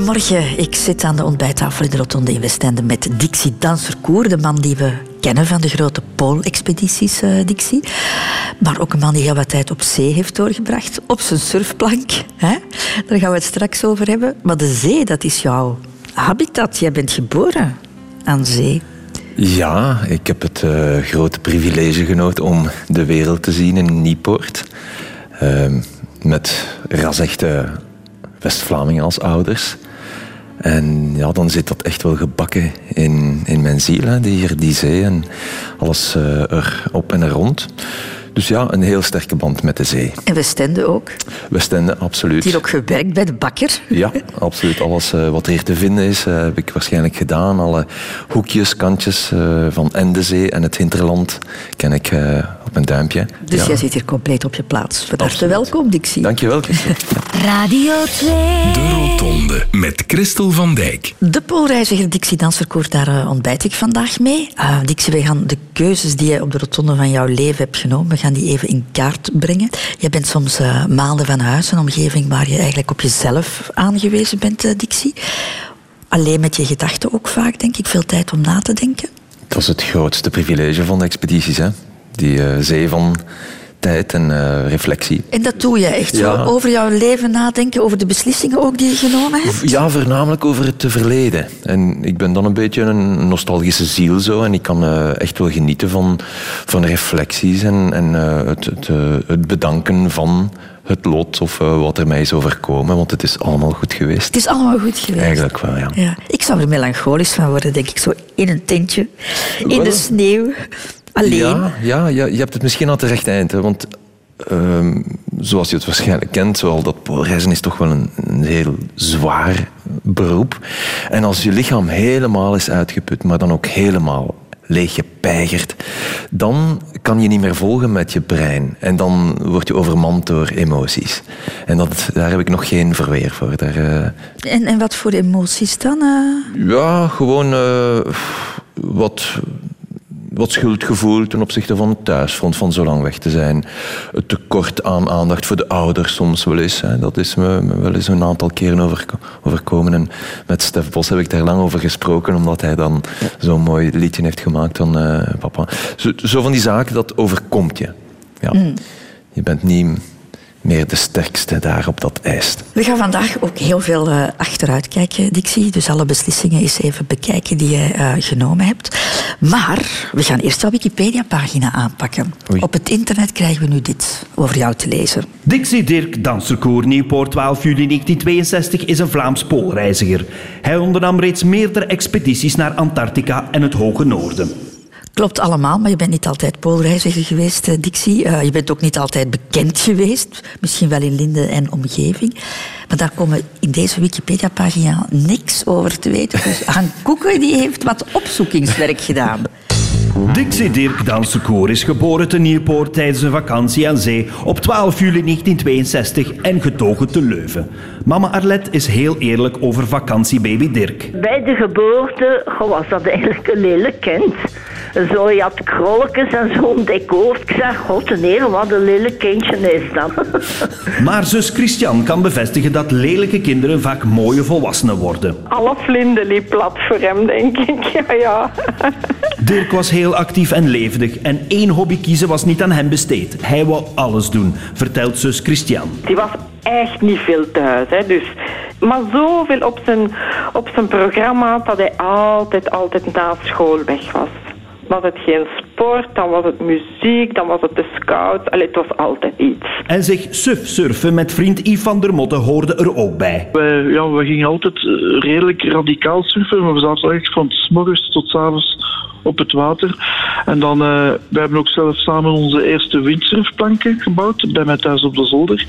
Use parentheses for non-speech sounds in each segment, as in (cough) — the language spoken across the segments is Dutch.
Goedemorgen. Ik zit aan de ontbijttafel in de Rotonde in Westende met Dixie Danserkoer, de man die we kennen van de grote Poolexpedities, uh, Dixie. Maar ook een man die heel wat tijd op zee heeft doorgebracht, op zijn surfplank. Hè? Daar gaan we het straks over hebben. Maar de zee, dat is jouw habitat. Jij bent geboren aan zee. Ja, ik heb het uh, grote privilege genoten om de wereld te zien in Niepoort. Uh, met rasechte West-Vlamingen als ouders. En ja, dan zit dat echt wel gebakken in, in mijn ziel, hè, die, hier, die zee en alles uh, er op en er rond. Dus ja, een heel sterke band met de zee. En Westende ook? Westende, absoluut. Hier ook gewerkt bij de bakker? Ja, absoluut. Alles uh, wat hier te vinden is, uh, heb ik waarschijnlijk gedaan. Alle hoekjes, kantjes van Endezee en het hinterland ken ik op duimpje. Dus ja. jij zit hier compleet op je plaats. Van harte welkom, Dixie. Dankjewel, Christel. (laughs) Radio 2. De Rotonde met Christel van Dijk. De Poolreiziger Dixie Danserkoor, daar ontbijt ik vandaag mee. Dixie, wij gaan de keuzes die je op de Rotonde van jouw leven hebt genomen gaan die even in kaart brengen. Je bent soms uh, maanden van huis, een omgeving waar je eigenlijk op jezelf aangewezen bent, uh, Dixie. Alleen met je gedachten ook vaak, denk ik. Veel tijd om na te denken. Dat is het grootste privilege van de expedities, hè. Die uh, zee van tijd en uh, reflectie. En dat doe je echt ja. zo? Over jouw leven nadenken, over de beslissingen ook die je genomen hebt? Ja, voornamelijk over het verleden. En ik ben dan een beetje een nostalgische ziel zo. En ik kan uh, echt wel genieten van, van reflecties en, en uh, het, het, het, bedanken van het lot of wat er mij is overkomen. Want het is allemaal goed geweest. Het is allemaal goed geweest? Eigenlijk wel, ja. ja. Ik zou er melancholisch van worden, denk ik. Zo in een tentje, in wel, de sneeuw. Alleen? Ja, ja, ja, je hebt het misschien aan het rechte eind. Hè, want um, zoals je het waarschijnlijk kent, zoal dat poolreizen is toch wel een, een, heel zwaar beroep. En als je lichaam helemaal is uitgeput, maar dan ook helemaal leeggepeigerd, dan kan je niet meer volgen met je brein. En dan word je overmand door emoties. En dat, daar heb ik nog geen verweer voor. Daar, uh... en, en wat voor emoties dan? Uh... Ja, gewoon uh, wat wat schuldgevoel ten opzichte van het thuisfront, van zo lang weg te zijn. Het tekort aan aandacht voor de ouders soms wel eens. Hè. Dat is me wel eens een aantal keren overko overkomen. En met Stef Bos heb ik daar lang over gesproken, omdat hij dan zo'n mooi liedje heeft gemaakt van uh, papa. Zo, zo, van die zaken, dat overkomt je. Ja. Mm. Je bent niet meer de sterkste daar op dat ijs. We gaan vandaag ook heel veel uh, achteruit kijken, Dixie. Dus alle beslissingen eens even bekijken die je uh, genomen hebt. Maar we gaan eerst jouw Wikipedia-pagina aanpakken. Oei. Op het internet krijgen we nu dit over jou te lezen. Dixie Dirk, danserkoor Nieuwpoort 12 juli 1962, is een Vlaams poolreiziger. Hij ondernam reeds meerdere expedities naar Antarctica en het Hoge Noorden. Klopt allemaal, maar je bent niet altijd poolreiziger geweest, Dixie. Uh, je bent ook niet altijd bekend geweest. Misschien wel in Linden en omgeving. Maar daar komen in deze Wikipedia-pagina niks over te weten. Dus (laughs) Han Koeken die heeft wat opzoekingswerk gedaan. Dixie Dirk Dansekoor is geboren te Nieuwpoort tijdens een vakantie aan zee op 12 juli 1962 en getogen te Leuven. Mama Arlette is heel eerlijk over vakantiebaby Dirk. Bij de geboorte was dat eigenlijk een lelijk kind. Zo, je had krolletjes en zo'n decor. Ik zeg, god nee, wat een lelijk kindje is dat. (laughs) Maar zus Christian kan bevestigen dat lelijke kinderen vaak mooie volwassenen worden. Alle vlinden liep plat voor hem, denk ik. (laughs) Ja, ja. Dirk was heel actief en levendig en één hobby kiezen was niet aan hem besteed. Hij wou alles doen, vertelt zus Christian. Die was echt niet veel thuis, hè, dus... Maar zoveel op zijn, op zijn programma dat hij altijd, altijd na school weg was was het geen sport, dan was het muziek, dan was het de scouts. Allee, het was altijd iets. En zich suf surfen met vriend Yves van der Motte hoorde er ook bij. Wij, ja, we gingen altijd eh, redelijk radicaal surfen, maar we zaten echt van s morgens tot s avonds op het water. En dan, uh, we hebben ook zelf samen onze eerste windsurfplanken gebouwd, bij mij thuis op de zolder.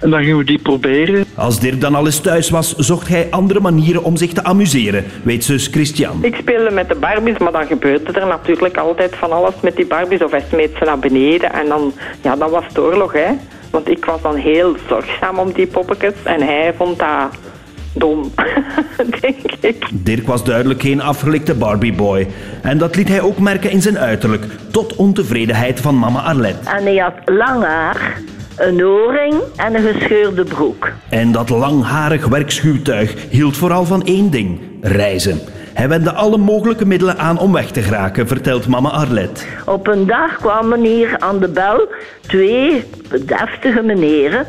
En dan gingen we die proberen. Als Dirk dan al eens thuis was, zocht hij andere manieren om zich te amuseren, weet zus Christian. Ik speelde met de Barbies, maar dan gebeurde er natuurlijk altijd van alles met die Barbies. Of hij smeet ze naar beneden en dan, ja, dan was het oorlog, hè. Want ik was dan heel zorgzaam om die poppetjes en hij vond dat dom, (laughs) denk ik. Dirk was duidelijk geen afgelikte Barbieboy. En dat liet hij ook merken in zijn uiterlijk, tot ontevredenheid van mama Arlette. En hij had lang haar, een oorring en een gescheurde broek. En dat langharig werkschuwtuig hield vooral van één ding: reizen. Hij wendde alle mogelijke middelen aan om weg te geraken, vertelt mama Arlet. Op een dag kwamen hier aan de bel twee deftige meneren.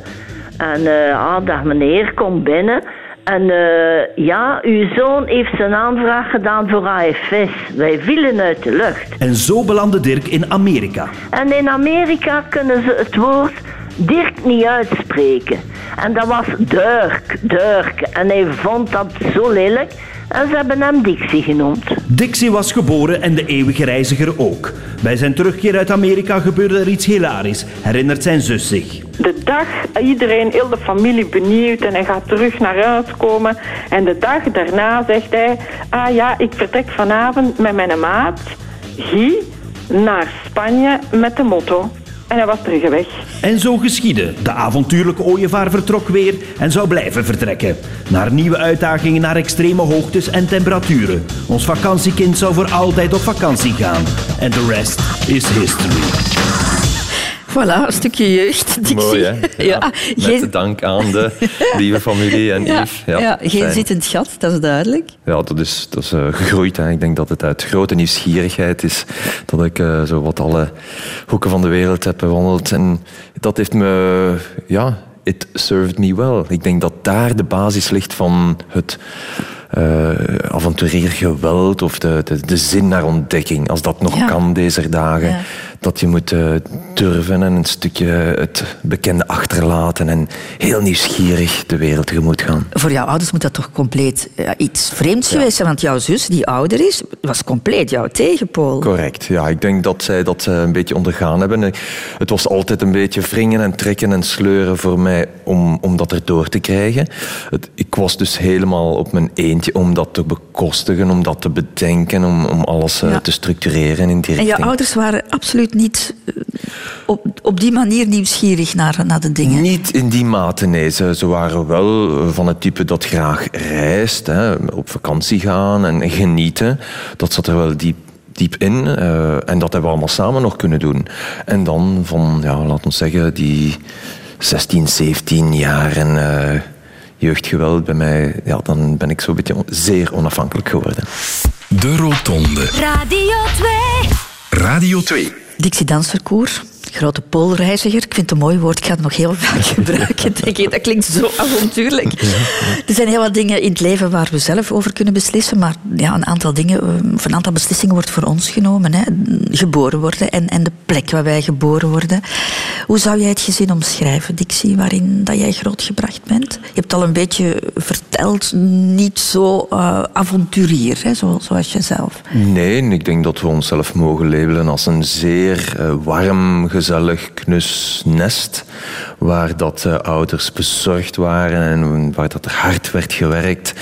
En eh ah, dag meneer, kom binnen. En eh, ja, uw zoon heeft zijn aanvraag gedaan voor AFS. Wij vielen uit de lucht. En zo belandde Dirk in Amerika. En in Amerika kunnen ze het woord Dirk niet uitspreken. En dat was Dirk, Dirk. En hij vond dat zo lelijk. En ze hebben hem Dixie genoemd. Dixie was geboren en de eeuwige reiziger ook. Bij zijn terugkeer uit Amerika gebeurde er iets hilarisch, herinnert zijn zus zich. De dag, iedereen, heel de familie benieuwd en hij gaat terug naar huis komen. En de dag daarna zegt hij, ah ja, ik vertrek vanavond met mijn maat, Guy, naar Spanje met de motto. En hij was terug weg. En zo geschiedde. De avontuurlijke ooievaar vertrok weer en zou blijven vertrekken. Naar nieuwe uitdagingen, naar extreme hoogtes en temperaturen. Ons vakantiekind zou voor altijd op vakantie gaan. En de rest is history. Voilà, een stukje jeugd. Mooi, hè? (laughs) Ja, geen, dank aan de lieve familie en (laughs) ja, Yves. ja, geen fijn. zittend gat, dat is duidelijk. Ja, dat is, dat is eh, gegroeid. Hè. Ik denk dat het uit grote nieuwsgierigheid is dat ik eh, zo wat alle hoeken van de wereld heb bewandeld. En dat heeft me, ja, it served me well. Ik denk dat daar de basis ligt van het eh avonturiergeweld of de, de, de zin naar ontdekking. Als dat nog kan deze dagen. Dat je moet eh, durven en een stukje het bekende achterlaten en heel nieuwsgierig de wereld tegemoet gaan. Voor jouw ouders moet dat toch compleet ja, iets vreemds geweest zijn, want jouw zus, die ouder is, was compleet jouw tegenpool. Correct. Ja, ik denk dat zij dat eh, een beetje ondergaan hebben. Eh, Het was altijd een beetje wringen en trekken en sleuren voor mij om, om dat erdoor te krijgen. Het, ik was dus helemaal op mijn eentje om dat te bekostigen, om dat te bedenken, om, om alles eh, Ja. te structureren in die En jouw richting. ouders waren absoluut niet eh, op, op die manier nieuwsgierig naar, naar de dingen. Niet in die mate, nee. Ze, ze waren wel van het type dat graag reist, hè, op vakantie gaan en genieten. Dat zat er wel diep, diep in. eh, en dat hebben we allemaal samen nog kunnen doen. En dan van, ja, laten we zeggen, die 16, 17 jaar en eh, jeugdgeweld bij mij, ja, dan ben ik zo'n beetje on- zeer onafhankelijk geworden. De Rotonde. Radio 2. Radio 2. Dixie Dansverkoer, grote poolreiziger. Ik vind het een mooi woord, ik ga het nog heel vaak (laughs) gebruiken. Denk ik. Dat klinkt zo avontuurlijk. Er zijn heel wat dingen in het leven waar we zelf over kunnen beslissen, maar ja, een aantal dingen, eh, of een aantal beslissingen wordt voor ons genomen. Hè. Geboren worden en, en de plek waar wij geboren worden. Hoe zou jij het gezin omschrijven, Dixie, waarin dat jij grootgebracht bent? Je hebt al een beetje verteld, niet zo eh, avonturier, hè, zo, zoals jezelf. Nee, ik denk dat we onszelf mogen labelen als een zeer eh, warm, gezellig, knus nest. Waar dat de ouders bezorgd waren en waar dat er hard werd gewerkt.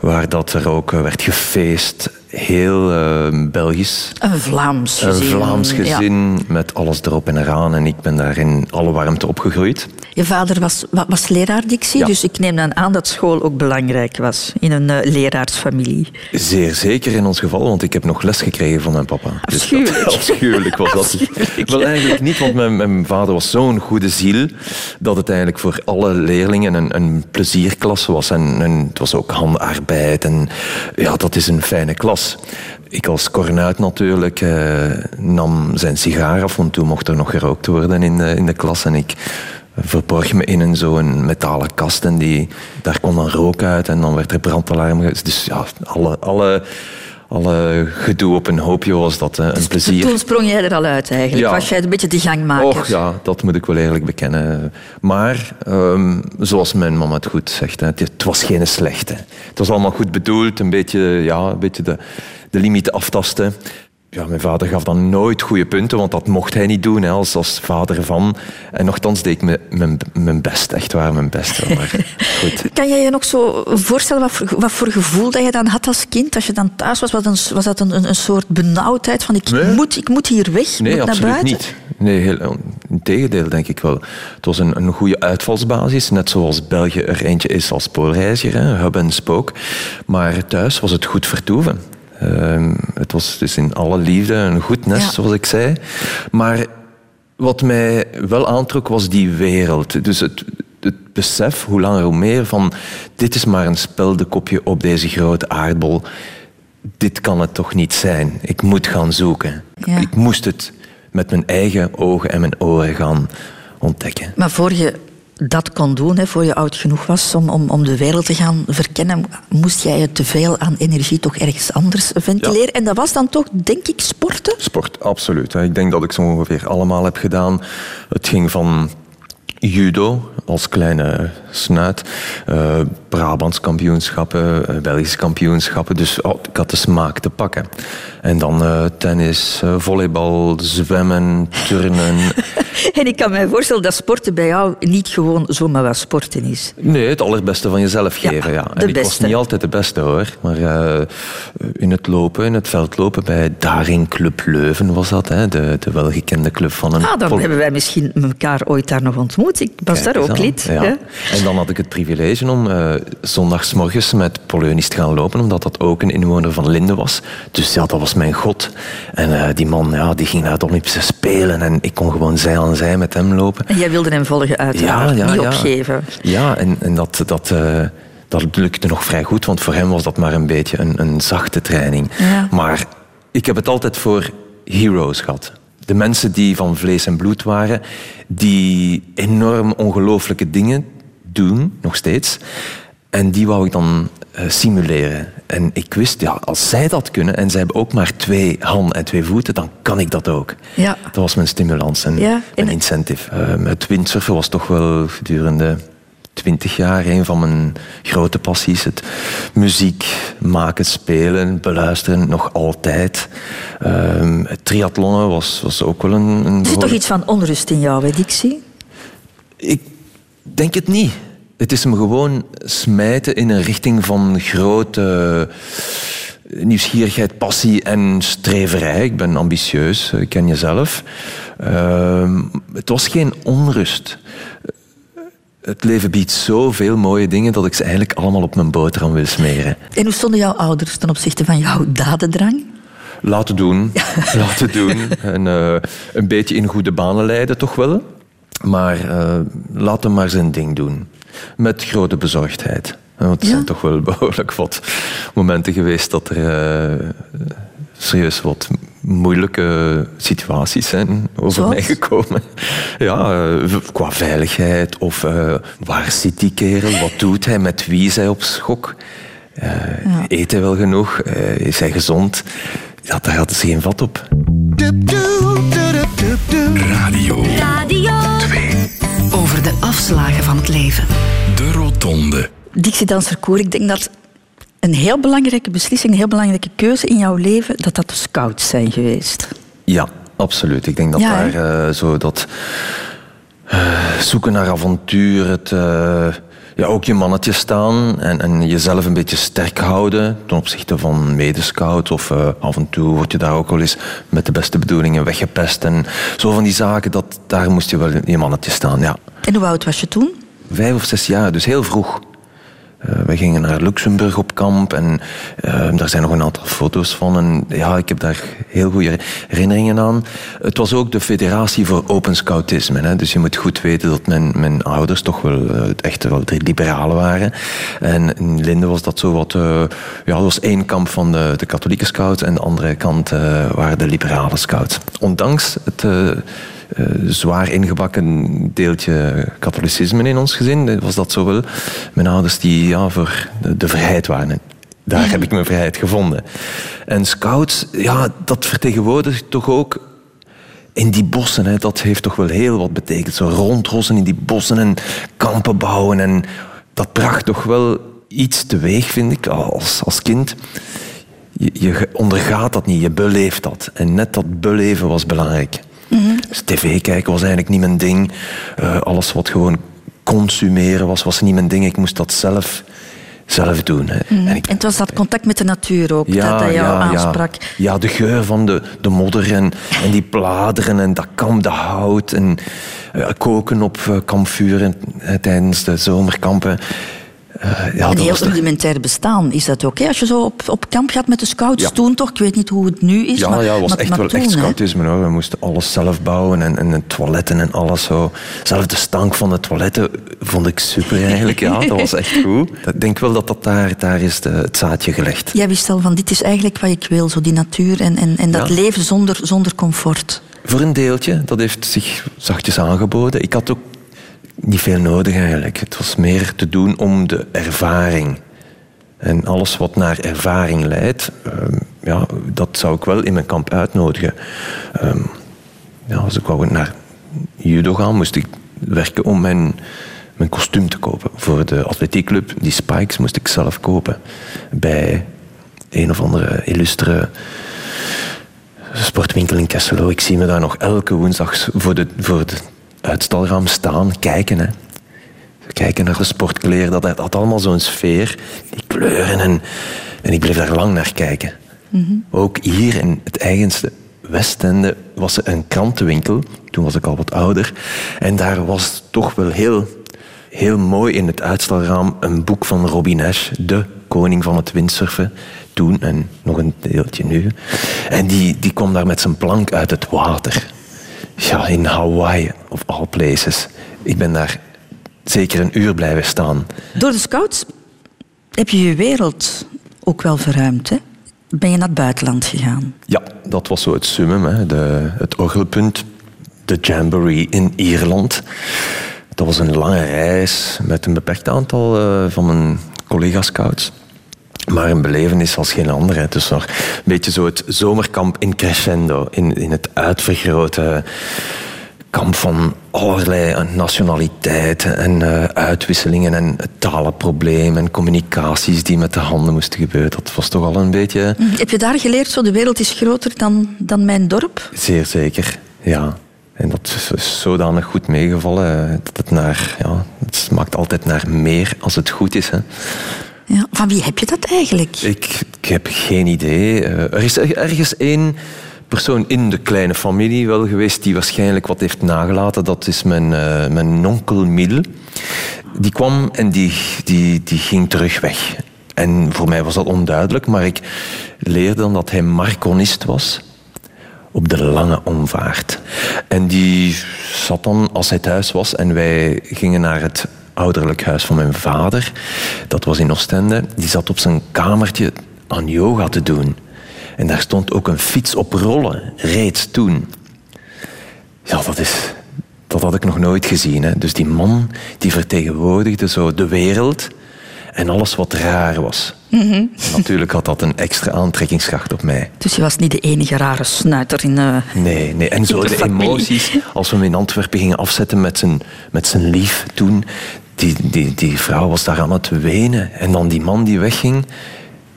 Waar dat er ook eh, werd gefeest. Heel eh, Belgisch. Een Vlaams Een gezin. Vlaams ja. gezin met alles erop en eraan. En ik ben daar in alle warmte opgegroeid. Je vader was, wa- was leraar, Dixie, Ja. dus ik neem dan aan dat school ook belangrijk was in een eh, leraarsfamilie. Zeer zeker in ons geval, want ik heb nog les gekregen van mijn papa. Dus dat- Afschuwelijk. (laughs) afschuwelijk was dat. Afschuwelijk, Wel eigenlijk niet, want mijn, mijn vader was zo'n goede ziel dat het eigenlijk voor alle leerlingen een, een plezierklas was. En, en het was ook handarbeid en ja, dat is een fijne klas. Ik als kornuit natuurlijk eh, nam zijn sigaar af, want toen mocht er nog gerookt worden in de, in de klas. En ik verborg me in een zo'n metalen kast en die, daar kon dan rook uit en dan werd er brandalarm. Dus ja, alle, alle, alle gedoe op een hoopje was dat eh, een plezier. Toen sprong jij er al uit eigenlijk. Ja. Was jij een beetje de gangmaker? Och ja, dat moet ik wel eerlijk bekennen. Maar ehm, zoals mijn mama het goed zegt, het, was geen slechte. Het was allemaal goed bedoeld, een beetje, ja, een beetje de, de limieten aftasten. Ja, mijn vader gaf dan nooit goede punten, want dat mocht hij niet doen hè, als, als vader van. En nogthans deed ik me- mijn, mijn best, echt waar mijn best. wel, Maar (laughs) goed. Kan jij je nog zo voorstellen wat voor, wat voor gevoel dat je dan had als kind? Als je dan thuis was, was, een, was dat een, een, een soort benauwdheid van ik, Nee. moet, ik moet hier weg, Nee, moet naar absoluut buiten? niet. Nee, heel, integendeel denk ik wel. Het was een, een goede uitvalsbasis, net zoals België er eentje is als poolreiziger, hè, hub en spook. Maar thuis was het goed vertoeven. Ehm, het was dus in alle liefde een goed nest, Ja. zoals ik zei. Maar wat mij wel aantrok was die wereld. Dus het, het besef, hoe langer hoe meer, van dit is maar een speldekopje op deze grote aardbol. Dit kan het toch niet zijn. Ik moet gaan zoeken. Ja. Ik moest het met mijn eigen ogen en mijn oren gaan ontdekken. Maar voor je dat kon doen, hè, voor je oud genoeg was om, om, om de wereld te gaan verkennen, moest jij je te veel aan energie toch ergens anders ventileren. En dat was dan toch, denk ik, sporten? Sport, absoluut. Ik denk dat ik zo ongeveer allemaal heb gedaan. Het ging van judo als kleine snuit, uh, Brabants kampioenschappen, uh, Belgische kampioenschappen. Dus oh, ik had de smaak te pakken. En dan uh, tennis, volleybal, zwemmen, turnen. (laughs) en ik kan me voorstellen dat sporten bij jou niet gewoon zomaar wat sporten is. Nee, het allerbeste van jezelf geven. Ja, ja. En ik was niet altijd de beste hoor. Maar in het lopen, in het veldlopen bij Daring Club Leuven was dat. Hè, de, de welgekende club van een... Ah, dan hebben wij misschien elkaar ooit daar nog ontmoet. Ik was Kijk, daar ook lid. Ja. En dan had ik het privilege om uh, zondagsmorgens met Poleunis te gaan lopen, omdat dat ook een inwoner van Linde was. Dus ja, dat was mijn god. En uh, die man ja, die ging naar het Olympische Spelen en ik kon gewoon zij aan zij met hem lopen. En jij wilde hem volgen uiteraard, ja, ja, niet ja. opgeven. Ja, en, en dat... dat uh, dat lukte nog vrij goed, want voor hem was dat maar een beetje een, een zachte training. Ja. Maar ik heb het altijd voor heroes gehad. De mensen die van vlees en bloed waren, die enorm ongelooflijke dingen doen, nog steeds. En die wou ik dan uh, simuleren. En ik wist, ja, als zij dat kunnen en zij hebben ook maar twee handen en twee voeten, dan kan ik dat ook. Ja. Dat was mijn stimulans en Ja, mijn en- incentive. Uh, het windsurfen was toch wel gedurende twintig jaar een van mijn grote passies. Het muziek maken, spelen, beluisteren, nog altijd. Ehm, het triathlonnen was, was ook wel een... een Er zit toch behoorlijk- iets van onrust in jou, hè, Dixie? Ik denk het niet. Het is me gewoon smijten in een richting van grote nieuwsgierigheid, passie en streverij. Ik ben ambitieus, ik ken jezelf. Ehm, het was geen onrust. Het leven biedt zoveel mooie dingen dat ik ze eigenlijk allemaal op mijn boterham wil smeren. En hoe stonden jouw ouders ten opzichte van jouw dadendrang? Laten doen, (laughs) laten doen. En eh, een beetje in goede banen leiden, toch wel. Maar eh, laat hem maar zijn ding doen. Met grote bezorgdheid. Want Ja. zijn toch wel behoorlijk wat momenten geweest dat er eh, serieus wat moeilijke situaties zijn over Zoals? mij gekomen. Ja, eh, qua veiligheid of waar zit die kerel? Wat doet hij? Met wie is hij op schok? Eet hij wel genoeg? Is hij gezond? Ja, daar hadden ze geen vat op. Radio Radio 2. over de afslagen van het leven. De Rotonde. Dixie Danserkoor, ik denk dat een heel belangrijke beslissing, een heel belangrijke keuze in jouw leven, dat dat de scouts zijn geweest. Ja, absoluut. Ik denk dat Ja, daar eh, zo dat eh, zoeken naar avontuur, het, eh, ja, ook je mannetje staan en, en jezelf een beetje sterk houden ten opzichte van medescout of eh, af en toe word je daar ook wel eens met de beste bedoelingen weggepest en zo van die zaken, dat, daar moest je wel in je mannetje staan, ja. En hoe oud was je toen? Vijf of zes jaar, dus heel vroeg. Eh, we gingen naar Luxemburg op kamp en eh, daar zijn nog een aantal foto's van. En ja, ik heb daar heel goede herinneringen aan. Het was ook de federatie voor open scoutisme. Hè, dus je moet goed weten dat mijn, mijn ouders toch wel eh, echt wel liberalen waren. En in Linde was dat zo wat... ja, dat was één kamp van de, de katholieke scouts en de andere kant waren de liberale scouts. Ondanks het... eh, zwaar ingebakken deeltje katholicisme in ons gezin. Was dat zo wel? Mijn ouders die ja, voor de, vrijheid waren. En Daar heb ik mijn vrijheid gevonden. En scouts, ja, dat vertegenwoordigt toch ook in die bossen. Hè, dat heeft toch wel heel wat betekend. Zo rondrossen in die bossen en kampen bouwen. En dat bracht toch wel iets teweeg, vind ik, als, als kind. Je ondergaat dat niet, je beleeft dat. En net dat beleven was belangrijk. Dus tv kijken was eigenlijk niet mijn ding. Eh, alles wat gewoon consumeren was, was niet mijn ding. Ik moest dat zelf, zelf doen. Hè. En ik- En het was dat contact met de natuur ook, dat, dat jou aansprak. ja. Ja, de geur van de, de modder en, en die bladeren en dat kamp, dat hout. En eh, koken op kampvuren eh, tijdens de zomerkampen. Eh, ja, een heel rudimentair bestaan is dat ook. Hè? Als je zo op, op kamp gaat met de scouts Ja. toen toch, ik weet niet hoe het nu is. Ja, maar, ja, het was maar- echt maar wel toen, echt scoutisme hoor. We moesten alles zelf bouwen en, en toiletten en alles zo. Zelf de stank van de toiletten vond ik super eigenlijk. Ja, dat was echt goed. (laughs) Ik denk wel dat dat daar, daar is de, het zaadje gelegd. Jij wist al van dit is eigenlijk wat ik wil, zo die natuur en, en, en dat Ja. leven zonder, zonder comfort. Voor een deeltje, dat heeft zich zachtjes aangeboden. Ik had ook niet veel nodig eigenlijk. Het was meer te doen om de ervaring. En alles wat naar ervaring leidt, ehm, ja, dat zou ik wel in mijn kamp uitnodigen. Ehm, ja, als ik wou naar judo gaan, moest ik werken om mijn, mijn kostuum te kopen. Voor de atletiekclub, die spikes, moest ik zelf kopen. Bij een of andere illustre sportwinkel in Kesselo. Ik zie me daar nog elke woensdag voor, de, voor het uitstalraam staan, kijken. Hè. Kijken naar de sportkleren, dat had allemaal zo'n sfeer, die kleuren. En, en ik bleef daar lang naar kijken. Ook hier in het eigenste Westende was er een krantenwinkel. Toen was ik al wat ouder. En daar was toch wel heel, heel mooi in het uitstalraam een boek van Robin Nash, de koning van het windsurfen. Toen en nog een deeltje nu. En die, die kwam daar met zijn plank uit het water. Ja, in Hawaii, of all places. Ik ben daar zeker een uur blijven staan. Door de scouts heb je je wereld ook wel verruimd. Hè? Ben je naar het buitenland gegaan? Ja, dat was zo het summum, hè. De, het orgelpunt. De Jamboree in Ierland. Dat was een lange reis met een beperkt aantal eh, van mijn collega-scouts. Maar een belevenis als geen andere. hè. Dus nog een beetje zo het zomerkamp in crescendo. In, in het uitvergrote kamp van allerlei nationaliteiten en eh, uitwisselingen en het talenprobleem en communicaties die met de handen moesten gebeuren. Dat was toch al een beetje... Heb je daar geleerd, zo de wereld is groter dan, dan mijn dorp? Zeer zeker, ja. En dat is- is zodanig goed meegevallen. eh, Dat het naar, ja, het smaakt altijd naar meer als het goed is. Hè. Ja. Van wie heb je dat eigenlijk? Ik, ik heb geen idee. Eh, Er is er- ergens één persoon in de kleine familie wel geweest die waarschijnlijk wat heeft nagelaten. Dat is mijn, eh, mijn onkel Mil. Die kwam en die, die, die ging terug weg. En voor mij was dat onduidelijk, maar ik leerde dan dat hij marconist was op de lange omvaart. En die zat dan, als hij thuis was, en wij gingen naar het ouderlijk huis van mijn vader, dat was in Oostende, die zat op zijn kamertje aan yoga te doen. En daar stond ook een fiets op rollen, reeds toen. Ja, dat is... Dat had ik nog nooit gezien. Hè. Dus die man die vertegenwoordigde zo de wereld en alles wat raar was. En natuurlijk had dat een extra aantrekkingskracht op mij. Dus je was niet de enige rare snuiter in... eh, Nee, nee. En zo de de emoties, als we hem in Antwerpen gingen afzetten met zijn, met zijn lief toen, die, die, die vrouw was daar aan het wenen. En dan die man die wegging,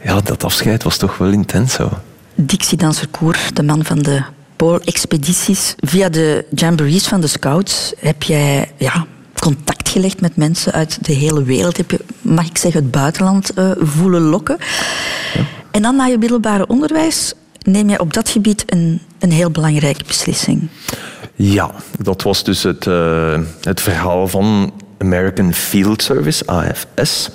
ja, dat afscheid was toch wel intens zo. Dixie Dansercourt, de man van de Pool-expedities. Via de jamborees van de scouts heb jij ja, contact gelegd met mensen uit de hele wereld. Heb je, mag ik zeggen, het buitenland eh, voelen lokken. En dan na je middelbare onderwijs neem je op dat gebied een, een heel belangrijke beslissing. Ja, dat was dus het, eh, het verhaal van American Field Service, AFS.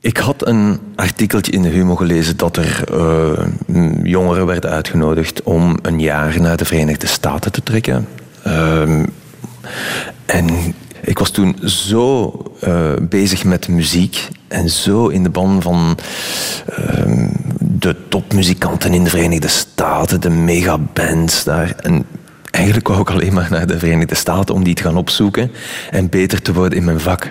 Ik had een artikeltje in de Humo gelezen dat er eh, jongeren werden uitgenodigd om een jaar naar de Verenigde Staten te trekken. Ehm, en ik was toen zo eh, bezig met muziek en zo in de ban van ehm, de topmuzikanten in de Verenigde Staten, de megabands daar. En eigenlijk wou ik alleen maar naar de Verenigde Staten om die te gaan opzoeken en beter te worden in mijn vak.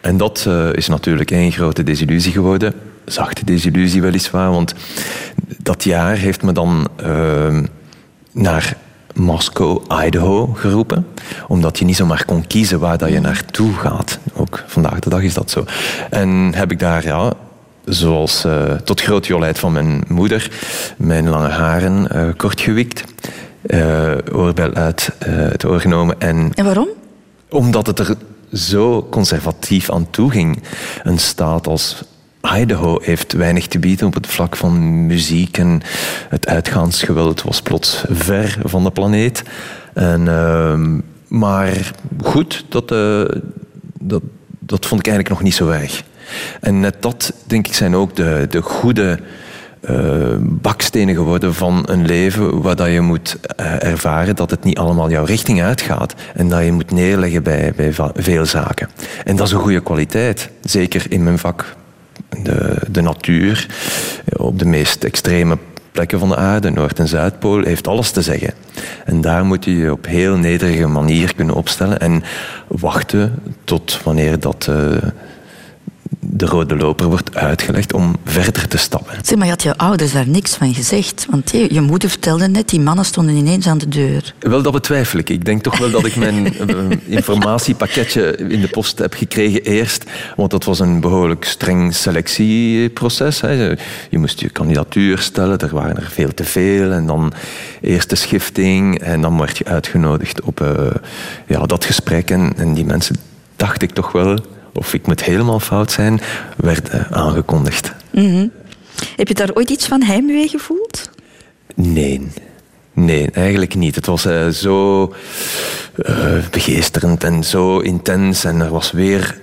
En dat eh, is natuurlijk één grote desillusie geworden. Zachte desillusie weliswaar, want dat jaar heeft me dan ehm, naar Moscow, Idaho geroepen. Omdat je niet zomaar kon kiezen waar dat je naartoe gaat. Ook vandaag de dag is dat zo. En heb ik daar, ja, zoals eh, tot groot jolijt van mijn moeder, mijn lange haren eh, kort gewikt. eh oorbel uit het oor genomen en En waarom? omdat het er zo conservatief aan toe ging. Een staat als Idaho heeft weinig te bieden op het vlak van muziek en het uitgaansgeweld was plots ver van de planeet. En, ehm, maar goed, dat, eh, dat, dat vond ik eigenlijk nog niet zo erg. En net dat, denk ik, zijn ook de, de goede uh, bakstenen geworden van een leven waar dat je moet uh, ervaren dat het niet allemaal jouw richting uitgaat en dat je moet neerleggen bij, bij veel zaken. En dat is een goede kwaliteit, zeker in mijn vak. De, de natuur, op de meest extreme plekken van de aarde, Noord- en Zuidpool, heeft alles te zeggen. En daar moet je je op heel nederige manier kunnen opstellen en wachten tot wanneer dat... Uh, de rode loper wordt uitgelegd om verder te stappen. Zeg, maar je had je ouders daar niks van gezegd? Want je, je moeder vertelde net, die mannen stonden ineens aan de deur. Wel, dat betwijfel ik. Ik denk toch wel dat ik mijn (laughs) eh, informatiepakketje in de post heb gekregen eerst. Want dat was een behoorlijk streng selectieproces. Hè. Je moest je kandidatuur stellen, er waren er veel te veel. En dan eerst de schifting en dan werd je uitgenodigd op uh, ja, dat gesprek. En, en die mensen dacht ik toch wel of ik moet helemaal fout zijn, werd uh, aangekondigd. Mm -hmm. Heb je daar ooit iets van heimwee gevoeld? Nee. Nee, eigenlijk niet. Het was uh, zo uh, begeesterend en zo intens. En er was weer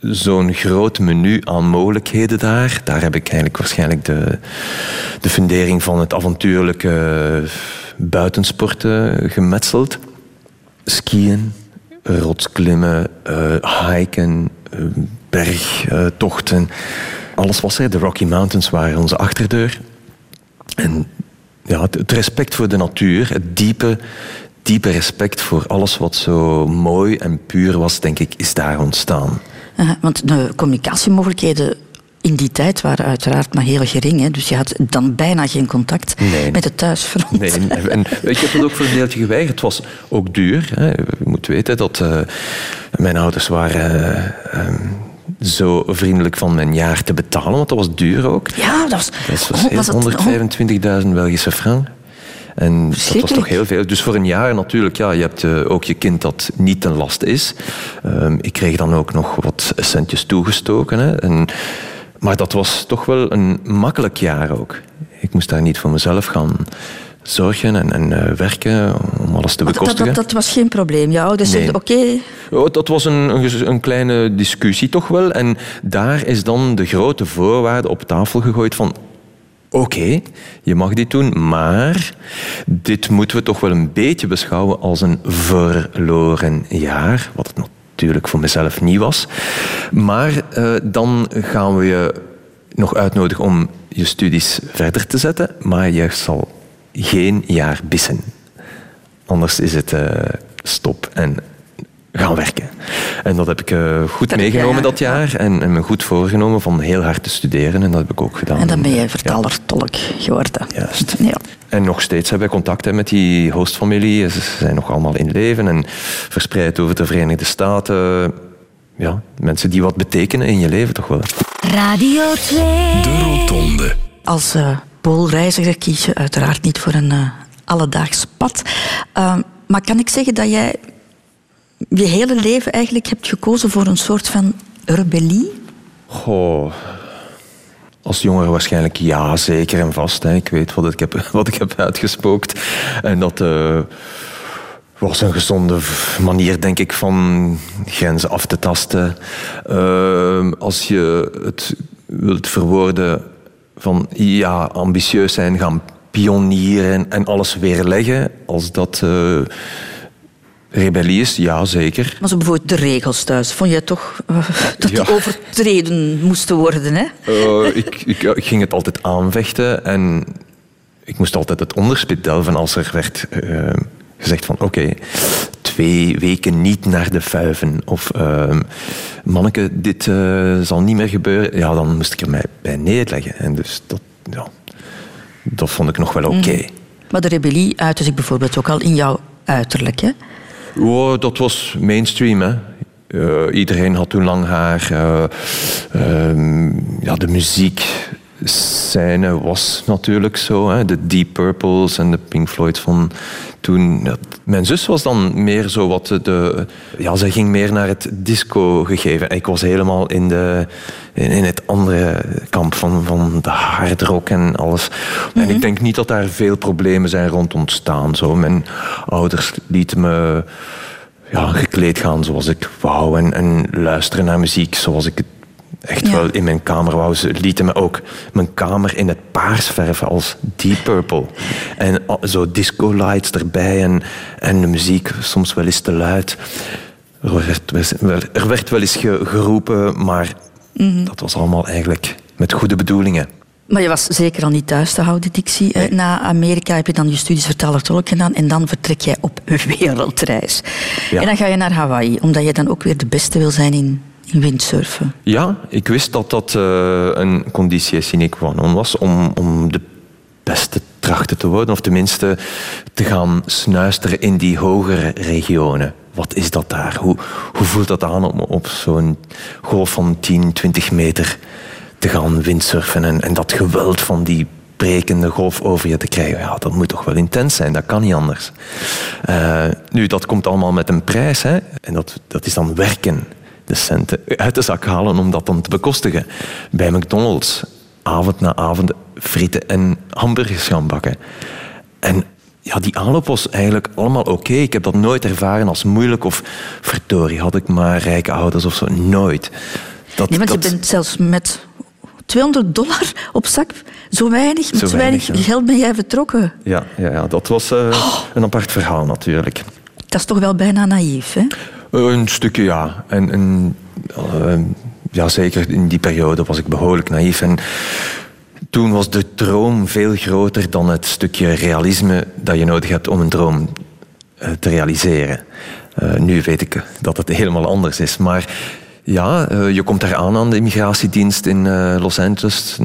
zo'n groot menu aan mogelijkheden daar. Daar heb ik eigenlijk waarschijnlijk de, de fundering van het avontuurlijke buitensporten gemetseld. Skiën, rotsklimmen, uh, hiken, bergtochten. Alles was er. De Rocky Mountains waren onze achterdeur. En ja, het respect voor de natuur, het diepe, diepe respect voor alles wat zo mooi en puur was, denk ik, is daar ontstaan. Want de communicatiemogelijkheden in die tijd waren uiteraard maar heel gering. Hè? Dus je had dan bijna geen contact nee. met het thuisfront. Nee, en ik heb dat ook voor een deeltje geweigerd. Het was ook duur. Hè. Je moet weten dat uh, mijn ouders waren... Uh, um, zo vriendelijk van mijn jaar te betalen, want dat was duur ook. Ja, dat was... Dat was, was 125.000 Belgische frank. En dat was toch heel veel. Dus voor een jaar natuurlijk, ja, je hebt uh, ook je kind dat niet ten last is. Um, ik kreeg dan ook nog wat centjes toegestoken. Hè. En, maar dat was toch wel een makkelijk jaar ook. Ik moest daar niet voor mezelf gaan zorgen en, en uh, werken om alles te bekostigen. Dat, dat, dat, was geen probleem. Je ouders nee. zeiden oké. Okay. Oh, dat was een, een, een, kleine discussie toch wel. En daar is dan de grote voorwaarde op tafel gegooid van... Oké, okay, je mag dit doen, maar dit moeten we toch wel een beetje beschouwen als een verloren jaar. Wat het natuurlijk voor mezelf niet was. Maar uh, dan gaan we je nog uitnodigen om je studies verder te zetten, maar je zal geen jaar bissen. Anders is het uh, stop en gaan werken. En dat heb ik uh, goed dat meegenomen jaar, dat jaar en, en, me goed voorgenomen van heel hard te studeren en dat heb ik ook gedaan. En dan ben je vertaler-tolk geworden. Juist. Ja. En nog steeds hebben we contact hè, met die hostfamilie. Ze zijn nog allemaal in leven en verspreid over de Verenigde Staten. Ja, mensen die wat betekenen in je leven toch wel. Radio 2. De Rotonde. Als uh, poolreiziger kies je uiteraard niet voor een uh, alledaags pad. Uh, maar kan ik zeggen dat jij je hele leven eigenlijk hebt gekozen voor een soort van rebellie? Goh. Als jongere waarschijnlijk ja, zeker en vast. Hè. Ik weet wat ik heb, (laughs) wat ik heb uitgespookt. En dat uh, was een gezonde manier, denk ik, van grenzen af te tasten. Uh, als je het wilt verwoorden van ja, ambitieus zijn, gaan pionieren en alles weerleggen, als dat uh, rebellie is, ja zeker. Maar zo bijvoorbeeld de regels thuis, vond je toch uh, (laughs) dat ja. die overtreden moesten worden? Hè? Uh, ik, ik, ik, ging het altijd aanvechten en ik moest altijd het onderspit delven als er werd gezegd van oké, okay, twee weken niet naar de vuiven. Of uh, manneke, dit zal niet meer gebeuren. Ja, dan moest ik er mij bij neerleggen. En dus dat, ja, dat vond ik nog wel oké. Okay. Mm. Maar de rebellie uitte zich bijvoorbeeld ook al in jouw uiterlijk, hè? Oh, dat was mainstream, hè. Uh, iedereen had toen lang haar. ja, de muziek scène was natuurlijk zo. Hè. De Deep Purples en de Pink Floyd van toen. Ja, mijn zus was dan meer zo wat de... Ja, zij ging meer naar het disco gegeven. Ik was helemaal in, de, in, in het andere kamp van, van de hard rock en alles. En ik denk niet dat daar veel problemen zijn rond ontstaan. Zo. Mijn ouders lieten me ja, gekleed gaan zoals ik wou en, en luisteren naar muziek zoals ik het echt Ja. wel in mijn kamer wou. Ze lieten me ook mijn kamer in het paars verven als Deep Purple. En a- zo disco lights erbij en, en de muziek soms wel eens te luid. Er werd, wel- er werd wel eens ge- geroepen, maar dat was allemaal eigenlijk met goede bedoelingen. Maar je was zeker al niet thuis te houden, Dixie. Na Amerika heb je dan je studies vertaler-tolk gedaan en dan vertrek jij op (laughs) wereldreis. Ja. En dan ga je naar Hawaii, omdat je dan ook weer de beste wil zijn in windsurfen. Ja, ik wist dat dat eh, een conditie sine qua non was om, om de beste trachten te worden, of tenminste te gaan snuisteren in die hogere regionen. Wat is dat daar? Hoe, hoe voelt dat aan om op zo'n golf van 10, 20 meter te gaan windsurfen en, en dat geweld van die brekende golf over je te krijgen? Ja, dat moet toch wel intens zijn, dat kan niet anders. Eh, nu, dat komt allemaal met een prijs, hè? en dat, dat is dan werken de centen uit de zak halen om dat dan te bekostigen. Bij McDonald's, avond na avond, frieten en hamburgers gaan bakken. En ja, die aanloop was eigenlijk allemaal oké. Ik heb dat nooit ervaren als moeilijk of verdorie, had ik maar rijke ouders of zo. Nooit. Dat, Nee, want dat- je bent zelfs met 200 dollar op zak, zo weinig, met Zo zo weinig, geld ben jij vertrokken. ja, ja, ja, dat was eh, een apart verhaal natuurlijk. Dat is toch wel bijna naïef, hè? Een stukje ja. En, en, eh, ja, zeker in die periode was ik behoorlijk naïef. En toen was de droom veel groter dan het stukje realisme dat je nodig hebt om een droom eh, te realiseren. Eh, nu weet ik dat het helemaal anders is. Maar ja, eh, je komt daar aan de immigratiedienst in eh, Los Angeles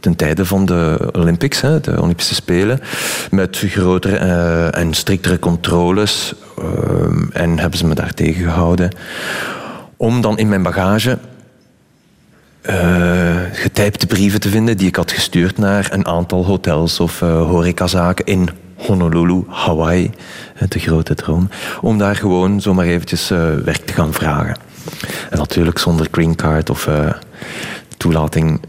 ten tijde van de Olympics, hè, de Olympische Spelen, met grotere eh, en striktere controles. Eh, en hebben ze me daar tegengehouden. Om dan in mijn bagage eh getypte brieven te vinden die ik had gestuurd naar een aantal hotels of eh horecazaken in Honolulu, Hawaii, eh, de grote droom, om daar gewoon zomaar eventjes werk te gaan vragen. En natuurlijk zonder green card of toelating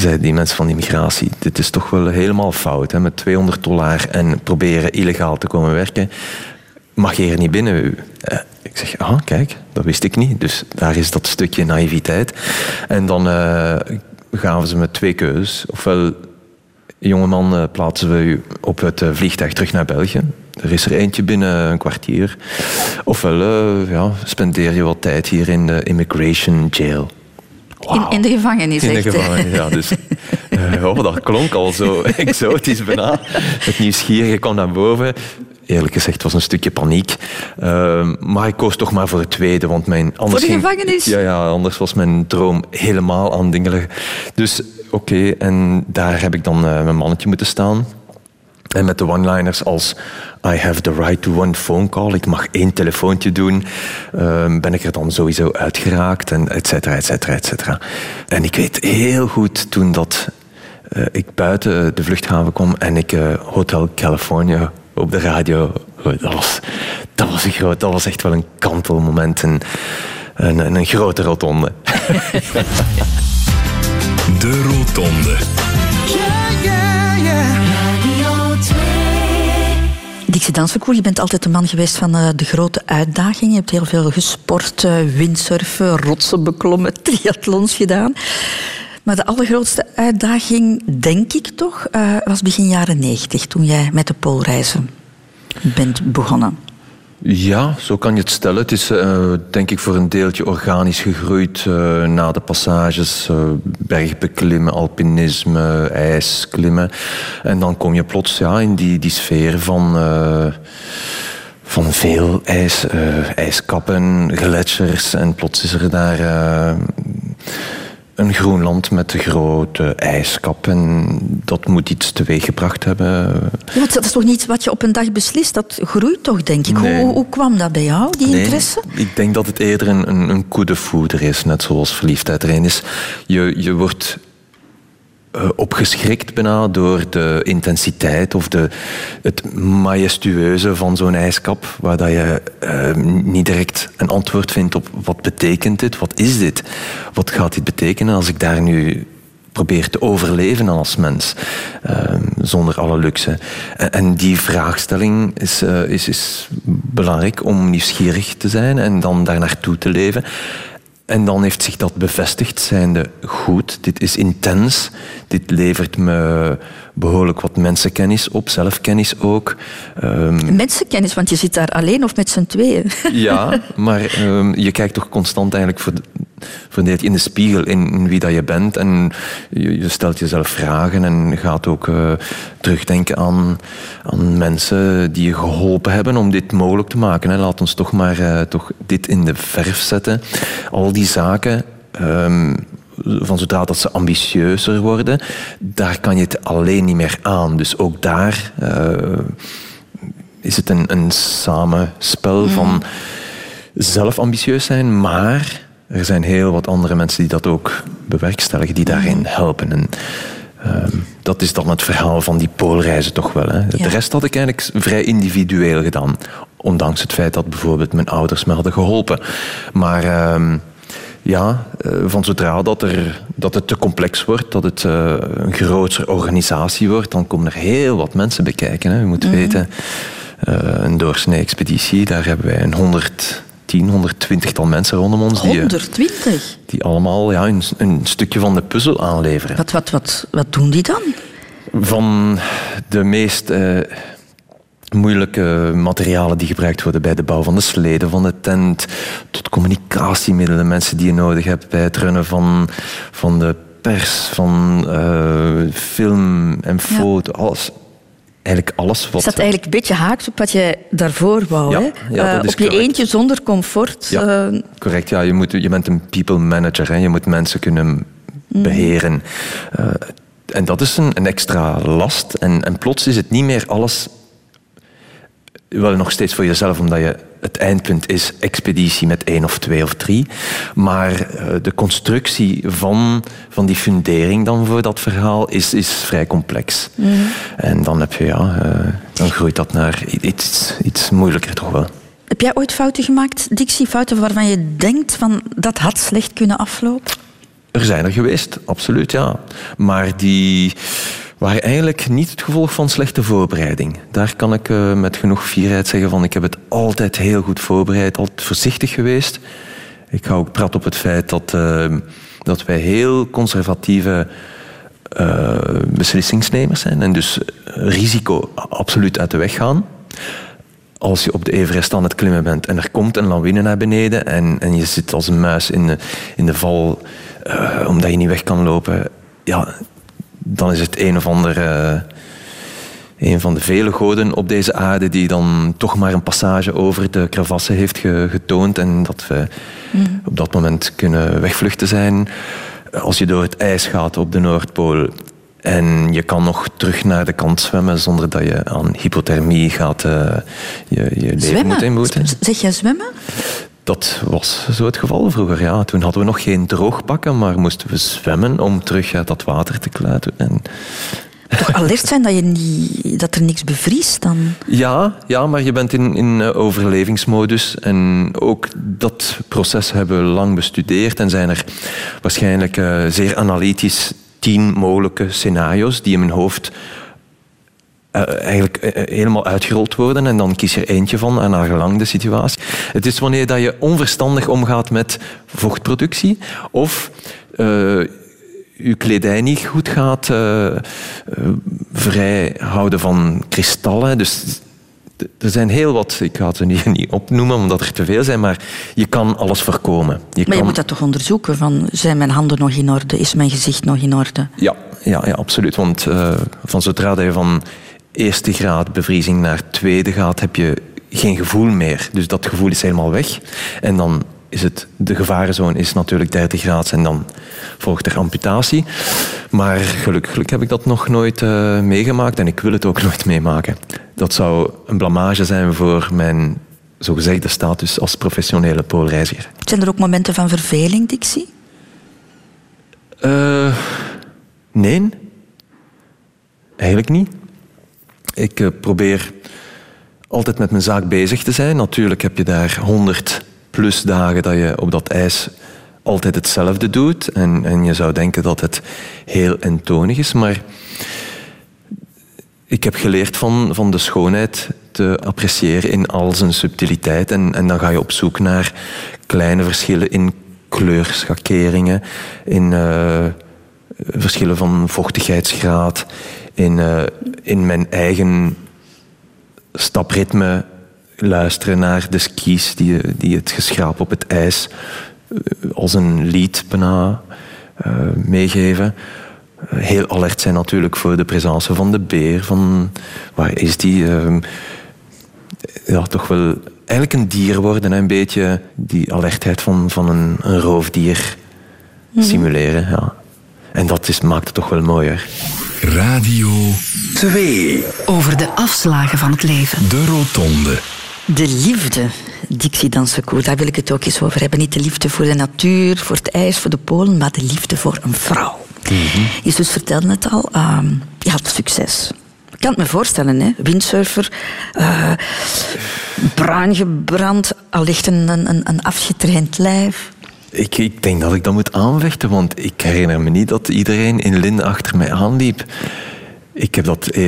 zeiden die mensen van immigratie, dit is toch wel helemaal fout, hè, met 200 dollar en proberen illegaal te komen werken, mag je hier niet binnen. Eh, ik zeg, ah, kijk, dat wist ik niet. Dus daar is dat stukje naïviteit. En dan eh, gaven ze me twee keuzes. Ofwel, jongeman, eh, plaatsen we u op het vliegtuig terug naar België. Er is er eentje binnen een kwartier. Ofwel, ja, spendeer je wat tijd hier in de immigration jail. In, in de gevangenis, In de echt, gevangenis, ja. Dus, oh, dat klonk al zo (laughs) exotisch bijna. Het nieuwsgierige kwam naar boven. Eerlijk gezegd was een stukje paniek. Ehm, maar ik koos toch maar voor het tweede, want mijn... Anders Voor de ging- gevangenis? Ja, ja, anders was mijn droom helemaal aan dingen. liggen. Dus oké, en daar heb ik dan eh, mijn mannetje moeten staan. En met de one-liners als I have the right to one phone call, ik mag één telefoontje doen, ehm, ben ik er dan sowieso uitgeraakt, en et cetera, et cetera, et cetera. En ik weet heel goed toen dat eh, ik buiten de vluchthaven kwam en ik eh, Hotel California op de radio, dat was, dat was een groot, dat was echt wel een kantelmoment en een, een, een grote rotonde. (laughs) De Rotonde. Dixie Dansverkoer, je bent altijd een man geweest van eh, de grote uitdagingen. Je hebt heel veel gesport, eh, windsurfen, rotsen beklommen, (laughs) triathlons gedaan. Maar de allergrootste uitdaging, denk ik toch, eh, was begin jaren 90, toen jij met de poolreizen bent begonnen. Ja, zo kan je het stellen. Het is eh, denk ik voor een deeltje organisch gegroeid eh, na de passages. bergbeklimmen, alpinisme, ijsklimmen. En dan kom je plots ja, in die, die sfeer van, van veel ijs, ijskappen, gletsjers. En plots is er daar een Groenland met de grote ijskap. En dat moet iets teweeggebracht hebben. Ja, dat is toch niet wat je op een dag beslist? Dat groeit toch, denk ik. Nee. Hoe, hoe kwam dat bij jou, die interesse? ik denk dat het eerder een, een, een foudre is, net zoals verliefdheid erin is. Je, je wordt eh, opgeschrikt bijna door de intensiteit of de, het majestueuze van zo'n ijskap, waar dat je eh, niet direct een antwoord vindt op wat betekent dit, wat is dit, wat gaat dit betekenen als ik daar nu probeer te overleven als mens, eh, zonder alle luxe. En, en die vraagstelling is, eh, is, is belangrijk om nieuwsgierig te zijn en dan daar naartoe te leven. En dan heeft zich dat bevestigd, zijnde goed, dit is intens, dit levert me behoorlijk wat mensenkennis op, zelfkennis ook. Um, mensenkennis, want je zit daar alleen of met z'n tweeën? Ja, (laughs) maar um, je kijkt toch constant eigenlijk voor, voor in de spiegel in, in, wie dat je bent en je, je, stelt jezelf vragen en gaat ook uh, terugdenken aan, aan mensen die je geholpen hebben om dit mogelijk te maken. Hè. Laat ons toch maar uh, toch dit in de verf zetten. Al die zaken... Um, van zodra dat ze ambitieuzer worden, daar kan je het alleen niet meer aan. Dus ook daar uh, is het een, een samenspel mm. van zelf ambitieus zijn, maar er zijn heel wat andere mensen die dat ook bewerkstelligen, die daarin helpen. En, uh, dat is dan het verhaal van die poolreizen toch wel. Hè. De rest had ik eigenlijk vrij individueel gedaan. Ondanks het feit dat bijvoorbeeld mijn ouders me hadden geholpen. Maar... Uh, ja, eh, van zodra dat, er, dat het te complex wordt, dat het uh, een grotere organisatie wordt, dan komen er heel wat mensen bekijken. Hè. Je moet mm -hmm. weten, uh, een doorsnee-expeditie, daar hebben wij een 110, 120 tal mensen rondom ons. 120? Die, die allemaal ja, een, een, stukje van de puzzel aanleveren. Wat, wat, wat, wat doen die dan? Van de meest moeilijke materialen die gebruikt worden bij de bouw van de sleden, van de tent, tot communicatiemiddelen, mensen die je nodig hebt bij het runnen van, van de pers, van uh, film en foto, ja. alles. Eigenlijk alles wat... Is dat eigenlijk een beetje haaks op wat je daarvoor wou, ja? Ja, uh, is op je correct. eentje zonder comfort. Ja, uh... correct. Ja, je, moet, je bent een people manager. Hè. Je moet mensen kunnen beheren. Mm. en dat is een, een extra last. En, en plots is het niet meer alles wel nog steeds voor jezelf, omdat je het eindpunt is expeditie met één of twee of drie. Maar uh, de constructie van, van die fundering dan voor dat verhaal is, is vrij complex. Mm. En dan heb je, ja, uh, dan groeit dat naar iets, iets moeilijker toch wel. Heb jij ooit fouten gemaakt, Dixie? Fouten waarvan je denkt van dat had slecht kunnen aflopen? Er zijn er geweest, absoluut, ja. Maar die waren eigenlijk niet het gevolg van slechte voorbereiding. Daar kan ik uh, met genoeg fierheid zeggen van ik heb het altijd heel goed voorbereid, altijd voorzichtig geweest. Ik ga ook prat op het feit dat, uh, dat wij heel conservatieve uh, beslissingsnemers zijn en dus risico absoluut uit de weg gaan. Als je op de Everest aan het klimmen bent en er komt een lawine naar beneden en, en je zit als een muis in de, in de val omdat je niet weg kan lopen, ja, dan is het een of ander. Uh, een van de vele goden op deze aarde die dan toch maar een passage over de kravassen heeft ge getoond en dat we mm. op dat moment kunnen wegvluchten zijn. Als je door het ijs gaat op de Noordpool en je kan nog terug naar de kant zwemmen zonder dat je aan hypothermie gaat uh, je, je leven moet inboeten. Zeg jij zwemmen? Dat was zo het geval vroeger, ja. Toen hadden we nog geen droogbakken, maar moesten we zwemmen om terug uit dat water te kluiten. En... Toch alert zijn dat, je niet, dat er niks bevriest dan? Ja, ja maar je bent in, in overlevingsmodus. En ook dat proces hebben we lang bestudeerd en zijn er waarschijnlijk uh, zeer analytisch tien mogelijke scenario's die in mijn hoofd eigenlijk uh, helemaal uitgerold worden en dan kies je er eentje van en naar gelang de situatie. Het is wanneer dat je onverstandig omgaat met vochtproductie of uh, je kledij niet goed gaat vrij houden van kristallen. Dus er zijn heel wat, ik ga ze niet, (laughs) niet opnoemen omdat er te veel zijn, maar je kan alles voorkomen. Je maar je kan... moet dat toch onderzoeken? Van, zijn mijn handen nog in orde? Is mijn gezicht nog in orde? Ja, ja, ja absoluut. Want van zodra dat je van eerste graad bevriezing naar tweede graad heb je geen gevoel meer. Dus dat gevoel is helemaal weg. En dan is het, de gevarenzone is natuurlijk 30 graden en dan volgt er amputatie. Maar gelukkig heb ik dat nog nooit uh, meegemaakt en ik wil het ook nooit meemaken. Dat zou een blamage zijn voor mijn zogezegde status als professionele poolreiziger. Zijn er ook momenten van verveling, Dixie? Uh, nee. Eigenlijk niet. Ik uh, probeer altijd met mijn zaak bezig te zijn. Natuurlijk heb je daar honderd plus dagen dat je op dat ijs altijd hetzelfde doet. En, en je zou denken dat het heel eentonig is. Maar ik heb geleerd van, van de schoonheid te appreciëren in al zijn subtiliteit. En, en dan ga je op zoek naar kleine verschillen in kleurschakeringen, in uh, verschillen van vochtigheidsgraad, in, uh, in mijn eigen stapritme luisteren naar de skis die, die het geschraap op het ijs uh, als een lied bijna meegeven heel alert zijn natuurlijk voor de presence van de beer. Van waar is die? Uh, ja, toch wel eigenlijk een dier worden. Een beetje die alertheid van, van een, een roofdier simuleren. Ja. En dat is, maakt het toch wel mooier. Radio 2. Over de afslagen van het leven. De Rotonde. De liefde, Dixie Dansecourt, daar wil ik het ook eens over hebben. Niet de liefde voor de natuur, voor het ijs, voor de polen, maar de liefde voor een vrouw. Mm Jezus vertelde het al, uh, je had succes. Ik kan het me voorstellen, hè? windsurfer, uh, bruin gebrand, allicht een, een, een afgetraind lijf. Ik, ik, denk dat ik dat moet aanvechten, want ik herinner me niet dat iedereen in Linde achter mij aanliep. Ik heb dat eh,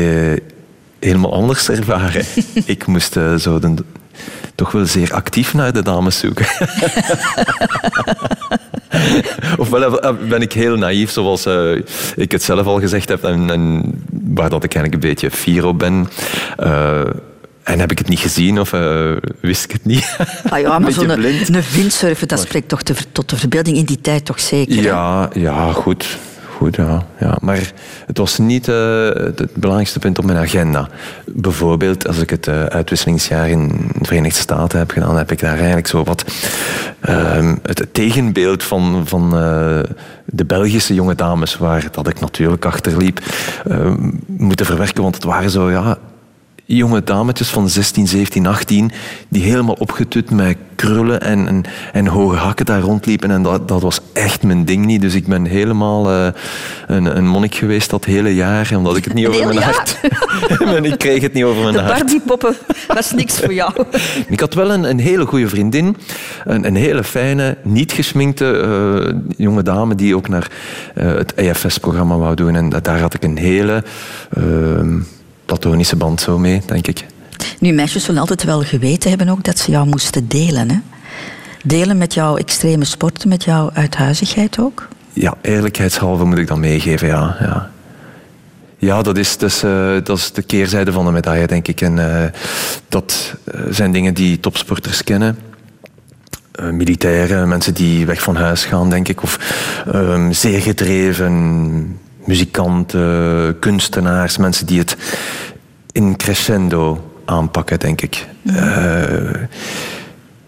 helemaal anders ervaren. (laughs) ik moest zo de, toch wel zeer actief naar de dames zoeken. (laughs) Ofwel eh, ben ik heel naïef, zoals uh, ik het zelf al gezegd heb, en, en, waar dat ik eigenlijk een beetje fier op ben. Uh, en heb ik het niet gezien of uh, wist ik het niet? Ah ja, (laughs) maar zo'n een windsurfer, dat spreekt toch te, tot de verbeelding in die tijd toch zeker? Ja, ja goed goed, ja. ja. Maar het was niet uh, het belangrijkste punt op mijn agenda. Bijvoorbeeld, als ik het uh, uitwisselingsjaar in de Verenigde Staten heb gedaan, heb ik daar eigenlijk zo wat uh, het tegenbeeld van, van de Belgische jonge dames, waar dat ik natuurlijk achterliep, moeten verwerken. Want het waren zo, ja, jonge dametjes van 16, 17, 18, die helemaal opgetut met krullen en, en, en hoge hakken daar rondliepen. En dat, dat was echt mijn ding niet. Dus ik ben helemaal uh, een, een monnik geweest dat hele jaar, omdat ik het niet over mijn hart... (laughs) ik kreeg het niet over mijn De hart. Barbie-poppen, dat is niks voor jou. (laughs) ik had wel een, een hele goede vriendin. Een, een hele fijne, niet gesminkte uh, jonge dame die ook naar uh, het EFS-programma wou doen. En daar had ik een hele ehm, platonische band zo mee, denk ik. Nu, meisjes zullen altijd wel geweten hebben ook dat ze jou moesten delen. Hè? Delen met jouw extreme sporten, met jouw uithuizigheid ook? Ja, eerlijkheidshalve moet ik dat meegeven, ja. ja. Ja, dat is, dus, uh, dat is de keerzijde van de medaille, denk ik. En uh, dat uh, zijn dingen die topsporters kennen. militairen, mensen die weg van huis gaan, denk ik. Of ehm, zeer gedreven muzikanten, kunstenaars, mensen die het in crescendo aanpakken, denk ik. Uh,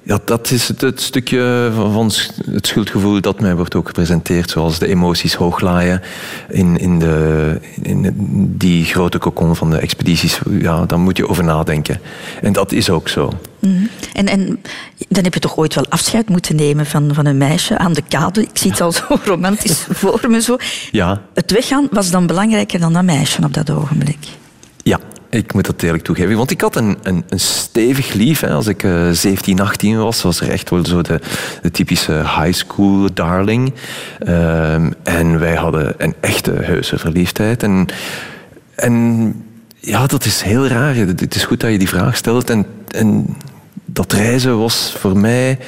ja, dat is het, het stukje van, het schuldgevoel dat mij wordt ook gepresenteerd, zoals de emoties hooglaaien in, in, de, in die grote kokon van de expedities. Ja, daar moet je over nadenken. En dat is ook zo. Mm -hmm. en, en dan heb je toch ooit wel afscheid moeten nemen van, van een meisje aan de kade. Ik zie het al zo (laughs) romantisch voor me. Zo. Ja. Het weggaan was dan belangrijker dan dat meisje op dat ogenblik. Ja, ik moet dat eerlijk toegeven. Want ik had een, een, een stevig lief. Hè. Als ik uh, 17, 18 was, was er echt wel zo de, typische high school darling. Um, en wij hadden een echte heuse verliefdheid. En, en ja, dat is heel raar. Het is goed dat je die vraag stelt. En, en dat reizen was voor mij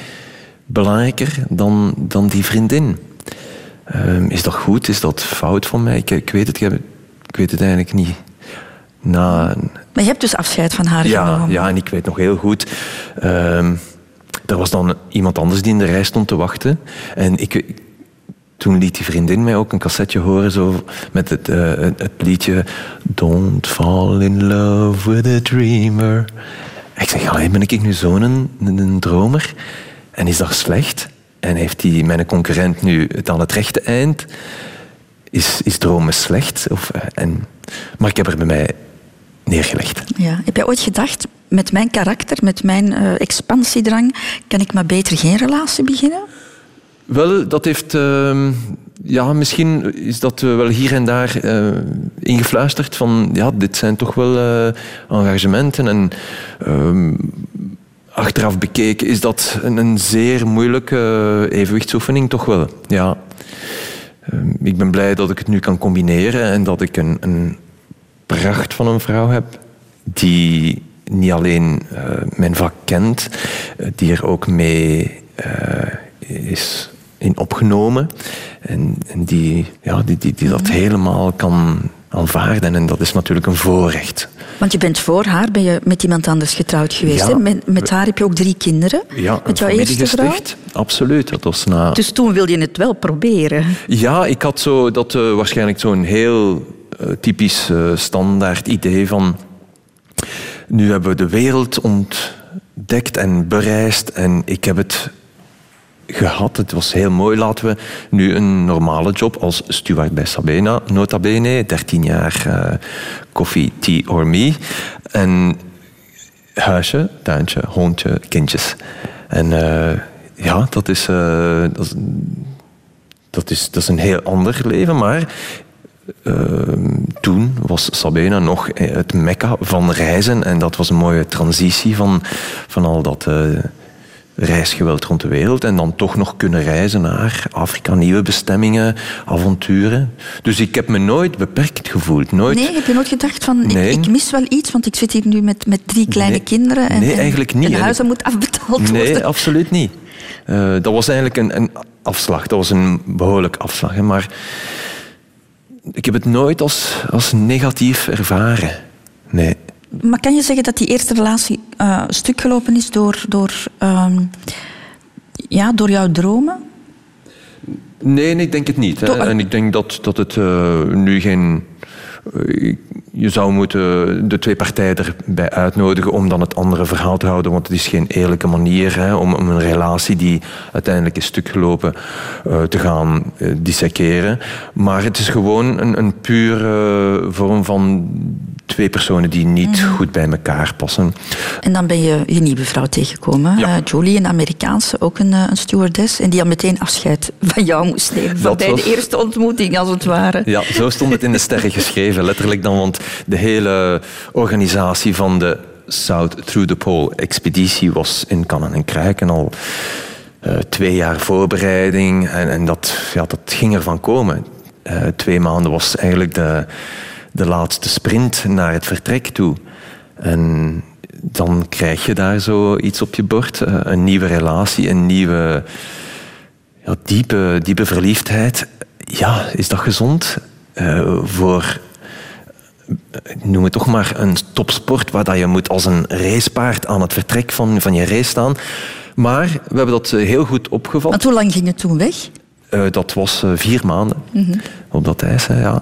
belangrijker dan, dan die vriendin. Um, is dat goed? Is dat fout van mij? Ik, weet het, ik weet het eigenlijk niet. Na, maar je hebt dus afscheid van haar ja, genomen. Ja, en ik weet nog heel goed. Um, er was dan iemand anders die in de rij stond te wachten. En ik, toen liet die vriendin mij ook een cassetje horen zo, met het, uh, het liedje Don't fall in love with a dreamer. Ik zeg, ben ik nu zo'n een, een dromer? En is dat slecht? En heeft die, mijn concurrent nu het aan het rechte eind? Is, is dromen slecht? Of, en, maar ik heb er bij mij neergelegd. Ja. Heb jij ooit gedacht, met mijn karakter, met mijn uh, expansiedrang, kan ik maar beter geen relatie beginnen? Wel, dat heeft... Uh, ja, misschien is dat wel hier en daar uh, ingefluisterd van... Ja, dit zijn toch wel engagementen. En ehm, achteraf bekeken is dat een, een zeer moeilijke evenwichtsoefening toch wel. Ja. Ehm, ik ben blij dat ik het nu kan combineren en dat ik een, een pracht van een vrouw heb die niet alleen eh, mijn vak kent, eh, die er ook mee eh, is in opgenomen. En, en die, ja, die, die, die dat Mhm. helemaal kan aanvaarden. En dat is natuurlijk een voorrecht. Want je bent voor haar, ben je met iemand anders getrouwd geweest. Ja. Met, met haar heb je ook drie kinderen. Ja, met jouw eerste vrouw. Absoluut. Dat was na... Dus toen wilde je het wel proberen. Ja, ik had zo, dat waarschijnlijk zo'n heel typisch eh, standaard idee van... Nu hebben we de wereld ontdekt en bereisd en ik heb het gehad. Het was heel mooi. Laten we nu een normale job als steward bij Sabena, nota bene. 13 jaar eh coffee, tea or me. En huisje, tuintje, hondje, kindjes. En eh, ja, dat is, eh, dat, is, dat, is, dat is een heel ander leven, maar eh, toen was Sabena nog het mekka van reizen en dat was een mooie transitie van, van al dat eh, reisgeweld rond de wereld en dan toch nog kunnen reizen naar Afrika, nieuwe bestemmingen, avonturen. Dus ik heb me nooit beperkt gevoeld. Nooit, Nee, heb je nooit gedacht van, Nee. ik, ik mis wel iets, want ik zit hier nu met, met drie kleine Nee. kinderen. En, Nee, en- eigenlijk niet. En huis moet afbetaald worden. Nee, absoluut niet. Eh, dat was eigenlijk een, een afslag. Dat was een behoorlijk afslag. Hè. Maar ik heb het nooit als, als negatief ervaren. Nee. Maar kan je zeggen dat die eerste relatie eh, stuk gelopen is door, door, ehm, ja, door jouw dromen? Nee, nee, ik denk het niet. Hè. En ik denk dat, dat het eh, nu geen... je zou moeten de twee partijen erbij uitnodigen om dan het andere verhaal te houden, want het is geen eerlijke manier hè, om, een relatie die uiteindelijk is stuk gelopen eh, te gaan disseceren. Maar het is gewoon een, een pure vorm van twee personen die niet goed bij elkaar passen. En dan ben je je nieuwe vrouw tegengekomen. Ja. Eh, Jolie, een Amerikaanse, ook een, een stewardess. En die al meteen afscheid van jou moest nemen. Van Dat bij was- de eerste ontmoeting, als het ware. Ja, zo stond het in de sterren (laughs) geschreven, letterlijk dan, want de hele organisatie van de South Through the Pole expeditie was in kannen en kruiken al eh, twee jaar voorbereiding en, en dat, ja, dat ging ervan komen. Eh, twee maanden was eigenlijk de, de laatste sprint naar het vertrek toe. En dan krijg je daar zo iets op je bord, eh, een nieuwe relatie, een nieuwe ja, diepe, diepe verliefdheid. Ja, is dat gezond voor, noem het toch maar, een topsport waar dat je moet als een racepaard aan het vertrek van, van je race staan. Maar we hebben dat eh, heel goed opgevat. Want hoe lang ging het toen weg? Eh, dat was eh, vier maanden op dat ijs, ja.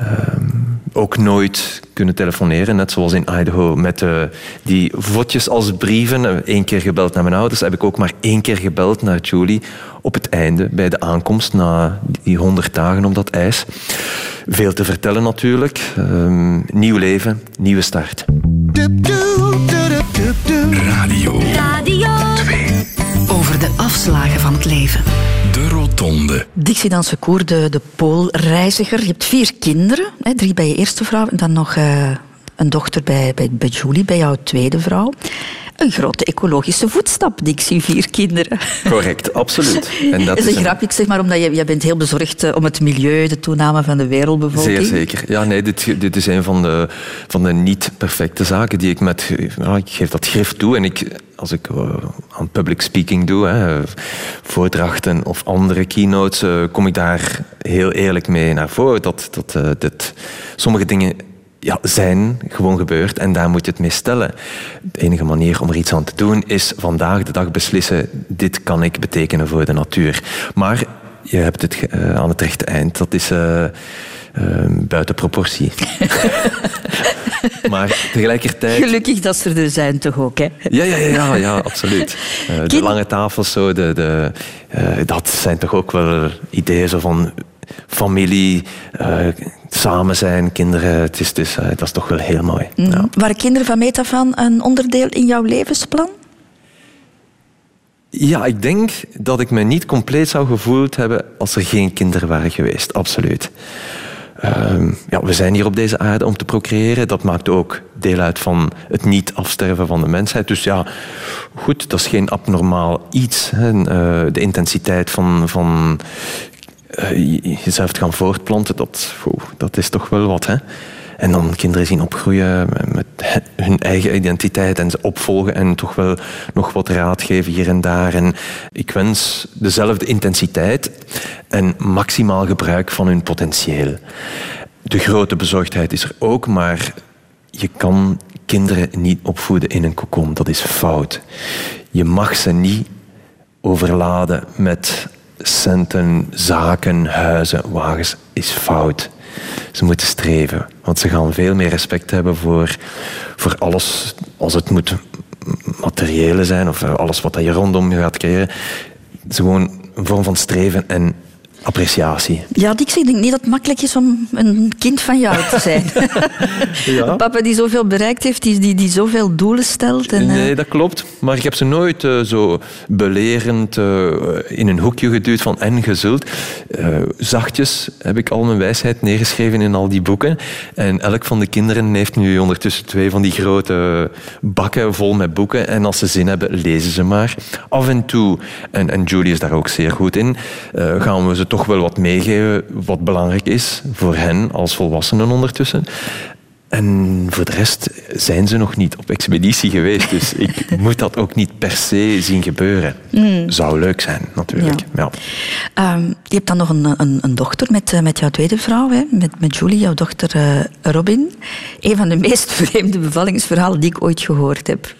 Ehm, ook nooit kunnen telefoneren, net zoals in Idaho, met eh, die vodjes als brieven. Eén keer gebeld naar mijn ouders, heb ik ook maar één keer gebeld naar Julie op het einde, bij de aankomst, na die honderd dagen op dat ijs. Veel te vertellen natuurlijk. Ehm, nieuw leven, nieuwe start. Radio Over de afslagen van het leven. De Rotonde. Dixie Dansecourt, de, de Poolreiziger. Je hebt vier kinderen. Hè, drie bij je eerste vrouw en dan nog eh, een dochter bij, bij, bij Julie, bij jouw tweede vrouw. Een grote ecologische voetstap, Dixie, vier kinderen. Correct, absoluut. En Dat is een grap, ik zeg maar, omdat je, jij bent heel bezorgd eh, om het milieu, de toename van de wereldbevolking. Zeer zeker. Ja, nee, dit, dit is een van de, van de niet perfecte zaken die ik met... Ik geef dat grif toe en ik, als ik eh, aan public speaking doe, hè, voordrachten of andere keynotes, eh, kom ik daar heel eerlijk mee naar voren. Dat, dat dit, sommige dingen ja, zijn gewoon gebeurd en daar moet je het mee stellen. De enige manier om er iets aan te doen is vandaag de dag beslissen, dit kan ik betekenen voor de natuur. Maar je hebt het eh, aan het rechte eind. Dat is eh, eh, buiten proportie. (laughs) maar tegelijkertijd... Gelukkig dat ze er zijn toch ook, hè? Ja, ja, ja, ja, ja absoluut. (laughs) De lange tafels, zo, de, de, dat zijn toch ook wel ideeën zo van familie, eh, samen zijn, kinderen. Het is, het is, eh, dat is toch wel heel mooi. Ja. Waren kinderen van meet af aan een onderdeel in jouw levensplan? Ja, ik denk dat ik me niet compleet zou gevoeld hebben als er geen kinderen waren geweest. Absoluut. Ehm, ja, we zijn hier op deze aarde om te procreëren. Dat maakt ook deel uit van het niet afsterven van de mensheid. Dus ja, goed, dat is geen abnormaal iets. Hè. Eh, de intensiteit van, van jezelf te gaan voortplanten, dat, dat is toch wel wat. Hè? En dan kinderen zien opgroeien met hun eigen identiteit en ze opvolgen en toch wel nog wat raad geven hier en daar. En ik wens dezelfde intensiteit en maximaal gebruik van hun potentieel. De grote bezorgdheid is er ook, maar je kan kinderen niet opvoeden in een kokon. Dat is fout. Je mag ze niet overladen met centen, zaken, huizen, wagens. Is fout. Ze moeten streven, want ze gaan veel meer respect hebben voor, voor alles, als het moet materiële zijn of alles wat je rondom gaat creëren. Het is gewoon een vorm van streven en appreciatie. Ja, ik denk niet dat het makkelijk is om een kind van jou te zijn. (laughs) ja. Een papa die zoveel bereikt heeft, die, die, die zoveel doelen stelt. En, nee, eh, dat klopt. Maar ik heb ze nooit uh, zo belerend uh, in een hoekje geduwd van en gezult. zachtjes heb ik al mijn wijsheid neergeschreven in al die boeken. En elk van de kinderen heeft nu ondertussen twee van die grote bakken vol met boeken. En als ze zin hebben, lezen ze maar. Af en toe, en, en Julie is daar ook zeer goed in, gaan we ze toch wel wat meegeven wat belangrijk is voor hen als volwassenen ondertussen. En voor de rest zijn ze nog niet op expeditie geweest. Dus (laughs) ik moet dat ook niet per se zien gebeuren. Mm. Zou leuk zijn, natuurlijk. Ja. Ehm, je hebt dan nog een, een, een dochter met, eh, met jouw tweede vrouw, hè? Met, met Julie, jouw dochter uh, Robin. Een van de meest (laughs) vreemde bevallingsverhalen die ik ooit gehoord heb.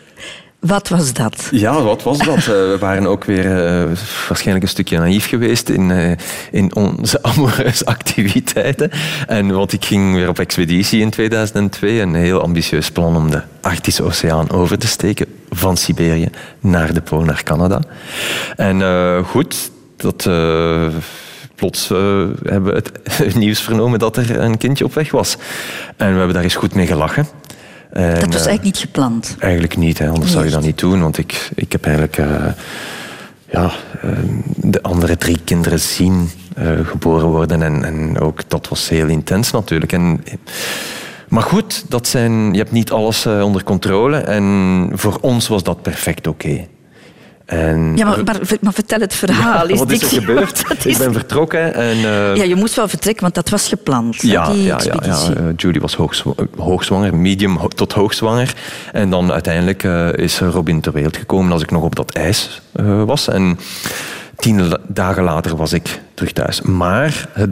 Wat was dat? Ja, wat was dat? Eh, we waren ook weer uh, waarschijnlijk een stukje naïef geweest in, uh, in onze (laughs) amoureuze activiteiten. En want ik ging weer op expeditie in 2002. Een heel ambitieus plan om de Arctische Oceaan over te steken. Van Siberië naar de Pool, naar Canada. En goed, dat plots hebben we het (laughs) nieuws vernomen dat er een kindje op weg was. En we hebben daar eens goed mee gelachen. En, dat was eigenlijk niet gepland? Eigenlijk niet, hè, anders zou je dat niet doen. Want ik, ik heb eigenlijk uh, ja, uh, de andere drie kinderen zien geboren worden. En, en ook dat was heel intens natuurlijk. En, maar goed, dat zijn, je hebt niet alles onder controle. En voor ons was dat perfect oké. En, ja, maar, maar, vertel het verhaal. Ja, wat is er gebeurd? (laughs) Ik ben vertrokken. En, uh, ja, je moest wel vertrekken, want dat was gepland. Ja, ja, ja, ja, uh, Judy was hoogzwanger, medium tot hoogzwanger. En dan uiteindelijk uh, is Robin ter wereld gekomen als ik nog op dat ijs was. En tien dagen later was ik terug thuis. Maar het,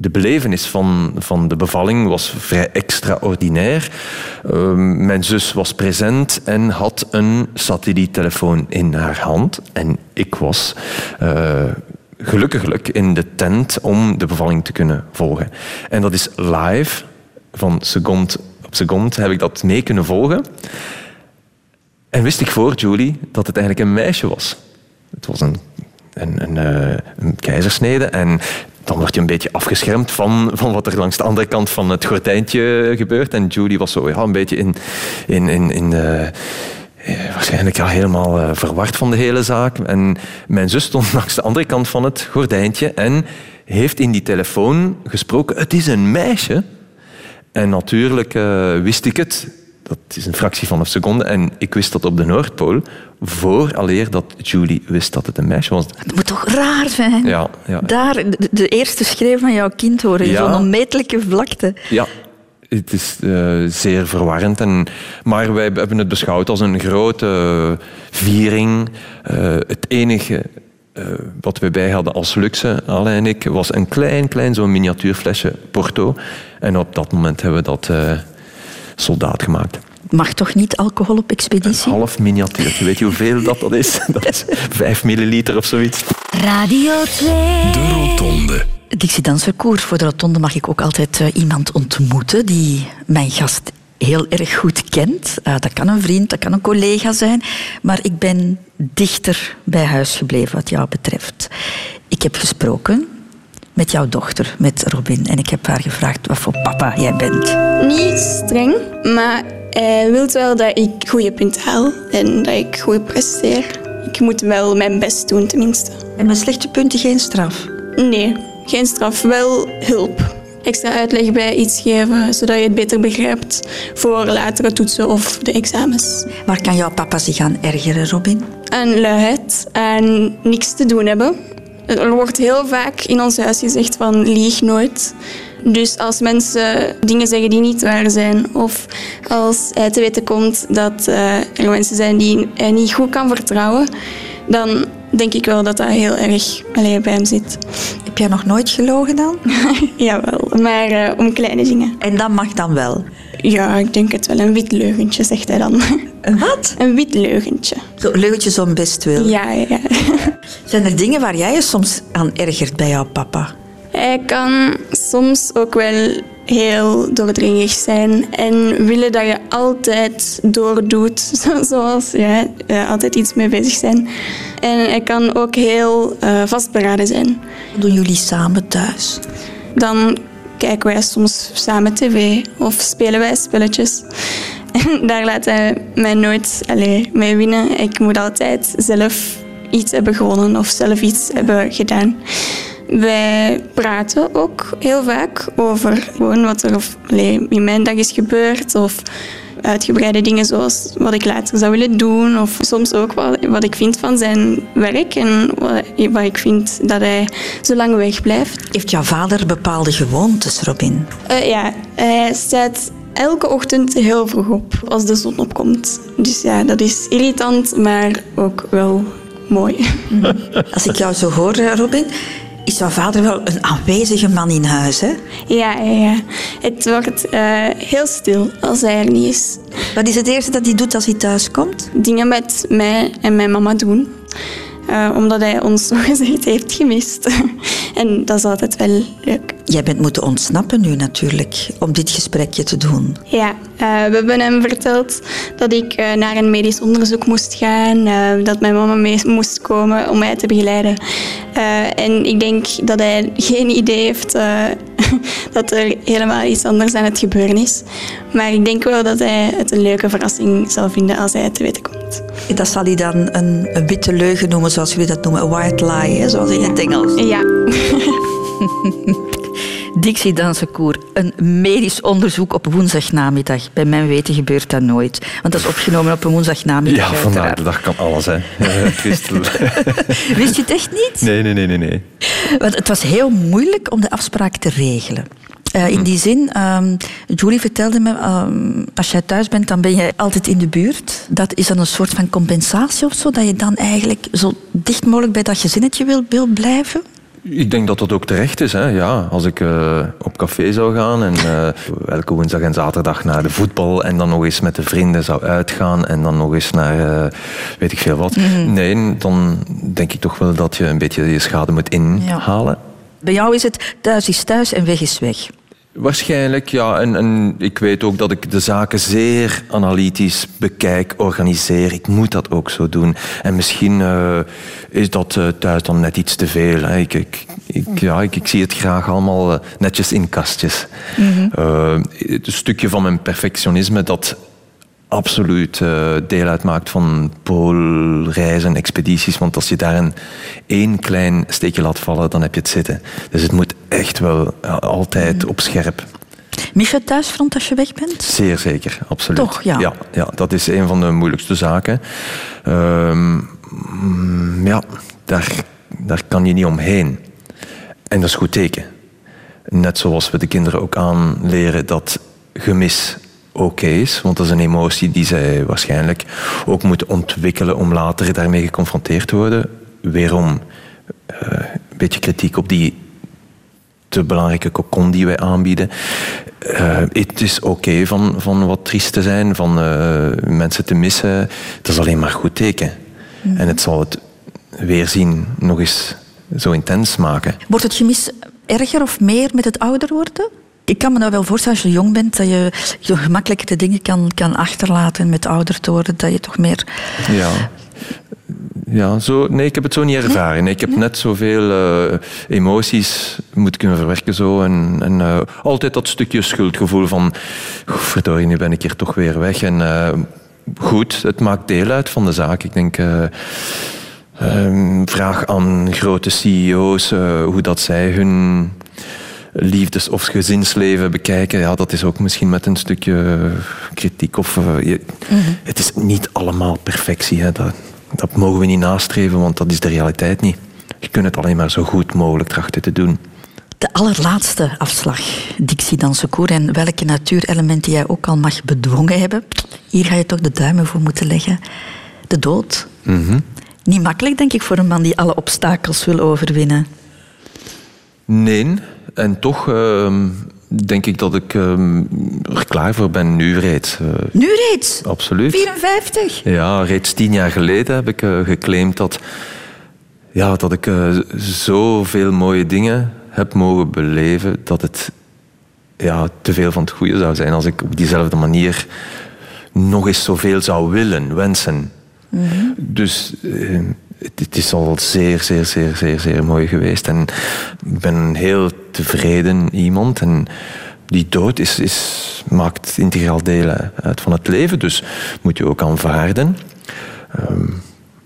de belevenis van, van de bevalling was vrij extraordinair. Uh, mijn zus was present en had een satelliettelefoon in haar hand. En ik was uh, gelukkiglijk in de tent om de bevalling te kunnen volgen. En dat is live, van seconde op seconde heb ik dat mee kunnen volgen. En wist ik voor Julie dat het eigenlijk een meisje was. Het was een een, een, uh, een, keizersnede. En dan word je een beetje afgeschermd van, van wat er langs de andere kant van het gordijntje gebeurt. En Judy was zo ja, een beetje in, in, in, in eh, waarschijnlijk ja, helemaal uh, verward van de hele zaak. En mijn zus stond (laughs) langs de andere kant van het gordijntje en heeft in die telefoon gesproken. Het is een meisje. En natuurlijk uh, wist ik het. Dat is een fractie van een seconde. En ik wist dat op de Noordpool, voor alleer dat Julie wist dat het een meisje was. Het moet toch raar zijn? Ja. ja. Daar, de, eerste schreef van jouw kind horen, in zo'n onmetelijke vlakte. Ja, het is uh, zeer verwarrend. En, maar wij hebben het beschouwd als een grote viering. Uh, het enige wat we bij hadden als luxe, Alain en ik, was een klein, klein zo'n miniatuurflesje Porto. En op dat moment hebben we dat soldaat gemaakt. Mag toch niet alcohol op expeditie? Een half miniatuur. Weet je hoeveel dat, dat is? (laughs) Dat is vijf milliliter of zoiets. Radio 2. De Rotonde. Dixie Danserkoers. Voor de Rotonde mag ik ook altijd uh, iemand ontmoeten die mijn gast heel erg goed kent. Uh, dat kan een vriend, dat kan een collega zijn. Maar ik ben dichter bij huis gebleven wat jou betreft. Ik heb gesproken met jouw dochter, met Robin. En ik heb haar gevraagd wat voor papa jij bent. Niet streng, maar hij wil wel dat ik goede punten haal en dat ik goed presteer. Ik moet wel mijn best doen, tenminste. En met slechte punten geen straf? Nee, geen straf, wel hulp. Extra uitleg bij iets geven, zodat je het beter begrijpt voor latere toetsen of de examens. Waar kan jouw papa zich aan ergeren, Robin? Aan luiheid en niks te doen hebben. Er wordt heel vaak in ons huis gezegd van lieg nooit. Dus als mensen dingen zeggen die niet waar zijn, of als hij te weten komt dat uh, er mensen zijn die hij niet goed kan vertrouwen, dan denk ik wel dat dat heel erg alleen bij hem zit. Heb jij nog nooit gelogen dan? (laughs) Jawel, maar uh, om kleine dingen. En dat mag dan wel? Ja, ik denk het wel. Een wit leugentje, zegt hij dan. Een wat? Een wit leugentje. Zo, leugentjes om best wil. Ja, ja. Zijn er dingen waar jij je soms aan ergert bij jouw papa? Hij kan soms ook wel heel doordringig zijn en willen dat je altijd doordoet, (laughs) zoals ja, altijd iets mee bezig zijn. En hij kan ook heel uh, vastberaden zijn. Wat doen jullie samen thuis? Dan kijken wij soms samen tv of spelen wij spelletjes. (laughs) En daar laat hij mij nooit allez, mee winnen. Ik moet altijd zelf iets hebben gewonnen of zelf iets hebben gedaan. Wij praten ook heel vaak over gewoon wat er of, in mijn dag is gebeurd of uitgebreide dingen zoals wat ik later zou willen doen. Of soms ook wat, wat ik vind van zijn werk en wat, wat, ik vind dat hij zo lang weg blijft. Heeft jouw vader bepaalde gewoontes, Robin? Uh, ja, hij staat elke ochtend heel vroeg op als de zon opkomt. Dus ja, dat is irritant, maar ook wel mooi. (laughs) Als ik jou zo hoor, Robin, is jouw vader wel een aanwezige man in huis, hè? Ja, ja, ja. Het wordt uh, heel stil als hij er niet is. Wat is het eerste dat hij doet als hij thuis komt? Dingen met mij en mijn mama doen. Uh, omdat hij ons (laughs) zogezegd heeft gemist. (laughs) en dat is altijd wel leuk. Jij bent moeten ontsnappen nu natuurlijk, om dit gesprekje te doen. Ja, uh, we hebben hem verteld dat ik uh, naar een medisch onderzoek moest gaan, dat mijn mama mee moest komen om mij te begeleiden. en ik denk dat hij geen idee heeft (laughs) dat er helemaal iets anders aan het gebeuren is. Maar ik denk wel dat hij het een leuke verrassing zal vinden als hij het te weten komt. Dat zal hij dan een, een witte leugen noemen, zoals jullie dat noemen, een white lie, hè, zoals in het Engels. Ja. (laughs) Dixie Dansecour, een medisch onderzoek op woensdagnamiddag. Bij mijn weten gebeurt dat nooit. Want dat is opgenomen op een woensdagnamiddag. Ja, vandaag de dag kan alles, hè. (laughs) Christel. (laughs) Wist je het echt niet? Nee, nee, nee, nee. nee. Want het was heel moeilijk om de afspraak te regelen. Uh, in die zin, um, Julie vertelde me, um, als jij thuis bent, dan ben je altijd in de buurt. Dat is dan een soort van compensatie of zo, dat je dan eigenlijk zo dicht mogelijk bij dat gezinnetje wil, wil blijven? Ik denk dat dat ook terecht is. Hè. Ja, als ik uh, op café zou gaan en uh, elke woensdag en zaterdag naar de voetbal en dan nog eens met de vrienden zou uitgaan en dan nog eens naar uh, weet ik veel wat. Mm -hmm. Nee, dan denk ik toch wel dat je een beetje je schade moet inhalen. Ja. Bij jou is het thuis is thuis en weg is weg. Waarschijnlijk, ja. En, en, ik weet ook dat ik de zaken zeer analytisch bekijk, organiseer. Ik moet dat ook zo doen. En misschien uh, is dat uh, thuis dan net iets te veel. Hè. Ik, ik, ik, ja, ik, ik, zie het graag allemaal uh, netjes in kastjes. Mm -hmm. het stukje van mijn perfectionisme dat absoluut uh, deel uitmaakt van poolreizen, expedities. Want als je daar een één klein steekje laat vallen, dan heb je het zitten. Dus het moet echt wel uh, altijd op scherp. Mis je thuisfront als je weg bent? Zeer zeker, absoluut. Toch, ja. Ja, ja dat is een van de moeilijkste zaken. Uh, ja, daar, daar kan je niet omheen. En dat is goed teken. Net zoals we de kinderen ook aanleren dat gemis oké okay is. Want dat is een emotie die zij waarschijnlijk ook moeten ontwikkelen om later daarmee geconfronteerd te worden. Weerom uh, een beetje kritiek op die te belangrijke cocon die wij aanbieden. Uh, het is oké okay van, van wat triest te zijn, van uh, mensen te missen. Dat is alleen maar goed teken. Mm. En het zal het weerzien nog eens zo intens maken. Wordt het gemis erger of meer met het ouder worden? Ik kan me nou wel voorstellen als je jong bent dat je gemakkelijker de dingen kan, kan achterlaten met ouder te worden, dat je toch meer. Ja. Ja, zo, nee, ik heb het zo niet ervaren. Nee? Ik heb net zoveel uh, emoties moeten kunnen verwerken. Zo, en en uh, altijd dat stukje schuldgevoel van... Verdorie, nu ben ik hier toch weer weg. En uh, goed, het maakt deel uit van de zaak. Ik denk... vraag aan grote CEO's hoe dat zij hun liefdes- of gezinsleven bekijken, ja, dat is ook misschien met een stukje kritiek. Of, uh, je, mm -hmm. Het is niet allemaal perfectie. Hè. Dat, dat mogen we niet nastreven, want dat is de realiteit niet. Je kunt het alleen maar zo goed mogelijk trachten te doen. De allerlaatste afslag, Dixie Dansecourt. En welke natuurelementen jij ook al mag bedwongen hebben. Hier ga je toch de duimen voor moeten leggen. De dood. Niet makkelijk, denk ik, voor een man die alle obstakels wil overwinnen. Nee, en toch ehm, denk ik dat ik ehm, er klaar voor ben, nu reeds. Eh, Nu reeds? absoluut. 54? Ja, reeds tien jaar geleden heb ik eh, geclaimd dat, ja, dat ik eh, zoveel mooie dingen heb mogen beleven dat het ja, te veel van het goede zou zijn als ik op diezelfde manier nog eens zoveel zou willen, wensen. Dus eh, het, het is al zeer, zeer, zeer, zeer, zeer mooi geweest. En ik ben een heel tevreden iemand. En die dood is, is, maakt integraal deel uit van het leven. Dus moet je ook aanvaarden. Ehm,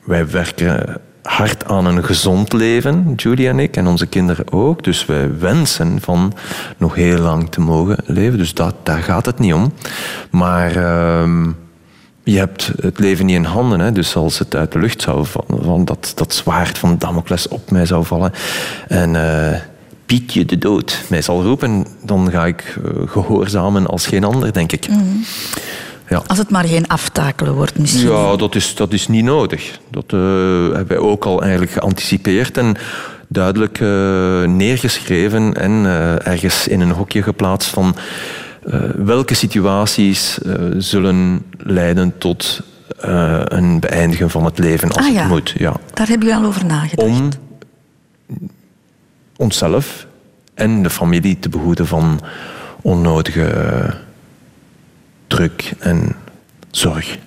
wij werken hard aan een gezond leven, Julie en ik, en onze kinderen ook. Dus wij wensen van nog heel lang te mogen leven. Dus dat, daar gaat het niet om. Maar ehm, je hebt het leven niet in handen. Hè? Dus als het uit de lucht zou vallen, van dat, dat zwaard van Damocles op mij zou vallen en eh, Pietje de dood mij zal roepen, dan ga ik eh, gehoorzamen als geen ander, denk ik. Ja. Als het maar geen aftakelen wordt misschien. Ja, dat is, dat is niet nodig. Dat eh, hebben wij ook al eigenlijk geanticipeerd en duidelijk neergeschreven en ergens in een hokje geplaatst van welke situaties eh, zullen leiden tot eh, een beëindigen van het leven als Ah, ja. het moet. Ja. Daar hebben jullie al over nagedacht. Om onszelf en de familie te behoeden van onnodige eh, druk en zorg.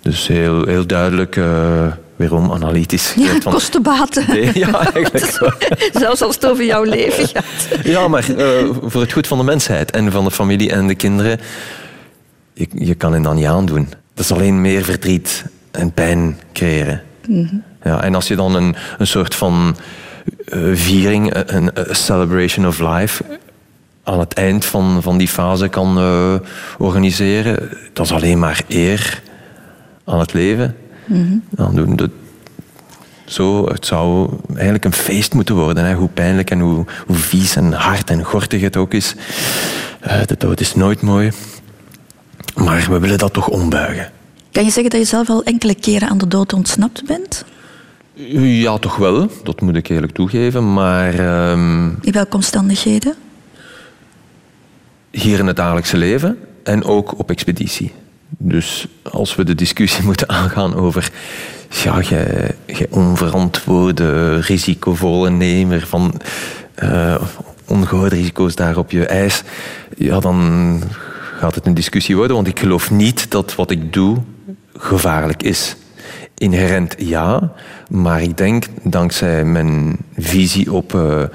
Dus heel, heel duidelijk, eh, weerom analytisch. Ja, kostenbaten. Nee, ja, (laughs) eigenlijk wel. (laughs) Zelfs als het over jouw leven gaat. Ja, maar eh, voor het goed van de mensheid en van de familie en de kinderen, je, je kan het dan niet aandoen. Dat is alleen meer verdriet en pijn creëren. Ja, en als je dan een, een soort van eh, viering, een, een celebration of life, aan het eind van, van die fase kan eh, organiseren, dat is alleen maar eer aan het leven. Dan doen de, zo, het zou eigenlijk een feest moeten worden. Hè? Hoe pijnlijk en hoe, hoe vies en hard en gortig het ook is. Eh, de dood is nooit mooi. Maar we willen dat toch ombuigen. Kan je zeggen dat je zelf al enkele keren aan de dood ontsnapt bent? Ja, toch wel. Dat moet ik eerlijk toegeven. Maar ehm, In welke omstandigheden? hier in het dagelijkse leven en ook op expeditie. Dus als we de discussie (laughs) moeten aangaan over ja, je, je onverantwoorde, risicovolle nemer van eh ongehoorde risico's daar op je ijs, ja, dan gaat het een discussie worden, want ik geloof niet dat wat ik doe gevaarlijk is. Inherent ja, maar ik denk dankzij mijn visie op eh, eh,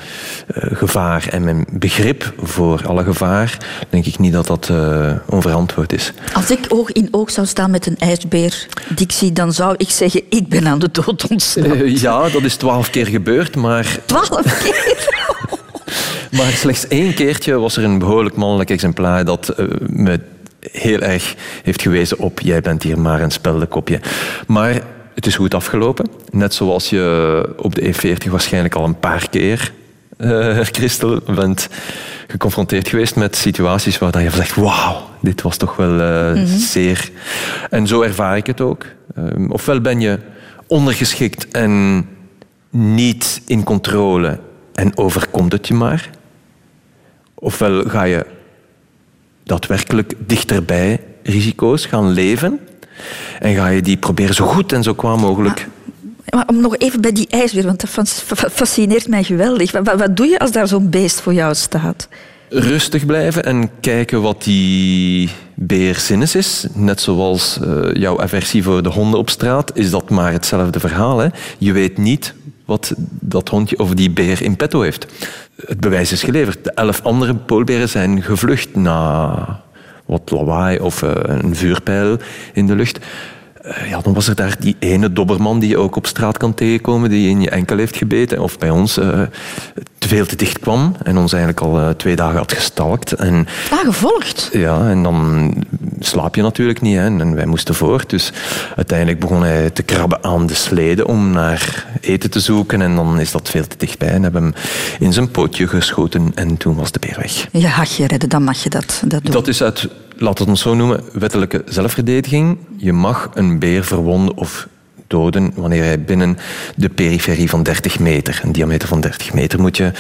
gevaar en mijn begrip voor alle gevaar, denk ik niet dat dat eh, onverantwoord is. Als ik oog in oog zou staan met een ijsbeer, Dixie, dan zou ik zeggen, ik ben aan de dood ontsnapt. Ja, dat is twaalf keer gebeurd, maar, Twaalf (laughs) keer. maar slechts één keertje was er een behoorlijk mannelijk exemplaar dat me heel erg heeft gewezen op jij bent hier maar een speldenkopje. Maar het is goed afgelopen. Net zoals je op de E40 waarschijnlijk al een paar keer, eh Christel, bent geconfronteerd geweest met situaties waar dan je zegt, wauw, dit was toch wel eh, zeer... En zo ervaar ik het ook. Ehm, ofwel ben je ondergeschikt en niet in controle en overkomt het je maar. Ofwel ga je daadwerkelijk dichterbij risico's gaan leven en ga je die proberen zo goed en zo kwaad mogelijk... Maar om nog even bij die ijsbeer, want dat fas- fa- fascineert mij geweldig. Wat, doe je als daar zo'n beest voor jou staat? rustig blijven en kijken wat die beer zinnes is. Net zoals eh, jouw aversie voor de honden op straat, is dat maar hetzelfde verhaal. Hè? Je weet niet wat dat hondje of die beer in petto heeft. Het bewijs is geleverd. De elf andere poolberen zijn gevlucht na wat lawaai of eh, een vuurpijl in de lucht. Eh, ja, dan was er daar die ene dobberman die je ook op straat kan tegenkomen, die in je enkel heeft gebeten. Of bij ons uh, veel te dicht kwam en ons eigenlijk al uh, twee dagen had gestalkt. En, ah, gevolgd? Ja, en dan slaap je natuurlijk niet. Hè, en wij moesten voort. Dus uiteindelijk begon hij te krabben aan de slede om naar eten te zoeken. En dan is dat veel te dichtbij. En hebben hem in zijn pootje geschoten en toen was de beer weg. Je hag je redden, dan mag je dat, dat doen. Dat is uit we het zo noemen, wettelijke zelfverdediging. Je mag een beer verwonden of doden wanneer hij binnen de periferie van 30 meter, een diameter van 30 meter, moet je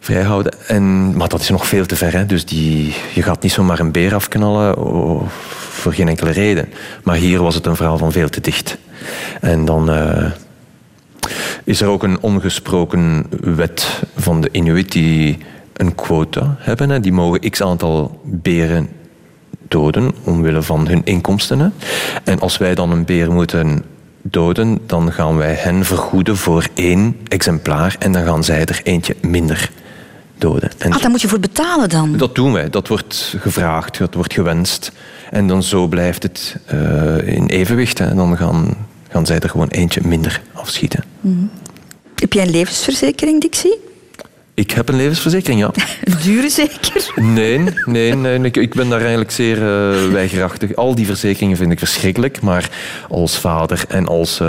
vrijhouden. En, maar dat is nog veel te ver. Hè? Dus die, je gaat niet zomaar een beer afknallen oh, voor geen enkele reden. Maar hier was het een verhaal van veel te dicht. En dan uh, is er ook een ongesproken wet van de Inuit die een quota hebben. Hè? Die mogen x aantal beren doden omwille van hun inkomsten. En als wij dan een beer moeten doden, dan gaan wij hen vergoeden voor één exemplaar en dan gaan zij er eentje minder doden. En ah, daar moet je voor betalen dan? Dat doen wij. Dat wordt gevraagd, dat wordt gewenst. En dan zo blijft het uh, in evenwicht. En dan gaan, gaan zij er gewoon eentje minder afschieten. Mm. Heb jij een levensverzekering, Dixie? Ik heb een levensverzekering, ja. (laughs) Dure zeker? Nee, nee, nee ik, ik, ben daar eigenlijk zeer uh, weigerachtig. Al die verzekeringen vind ik verschrikkelijk, maar als vader en als uh,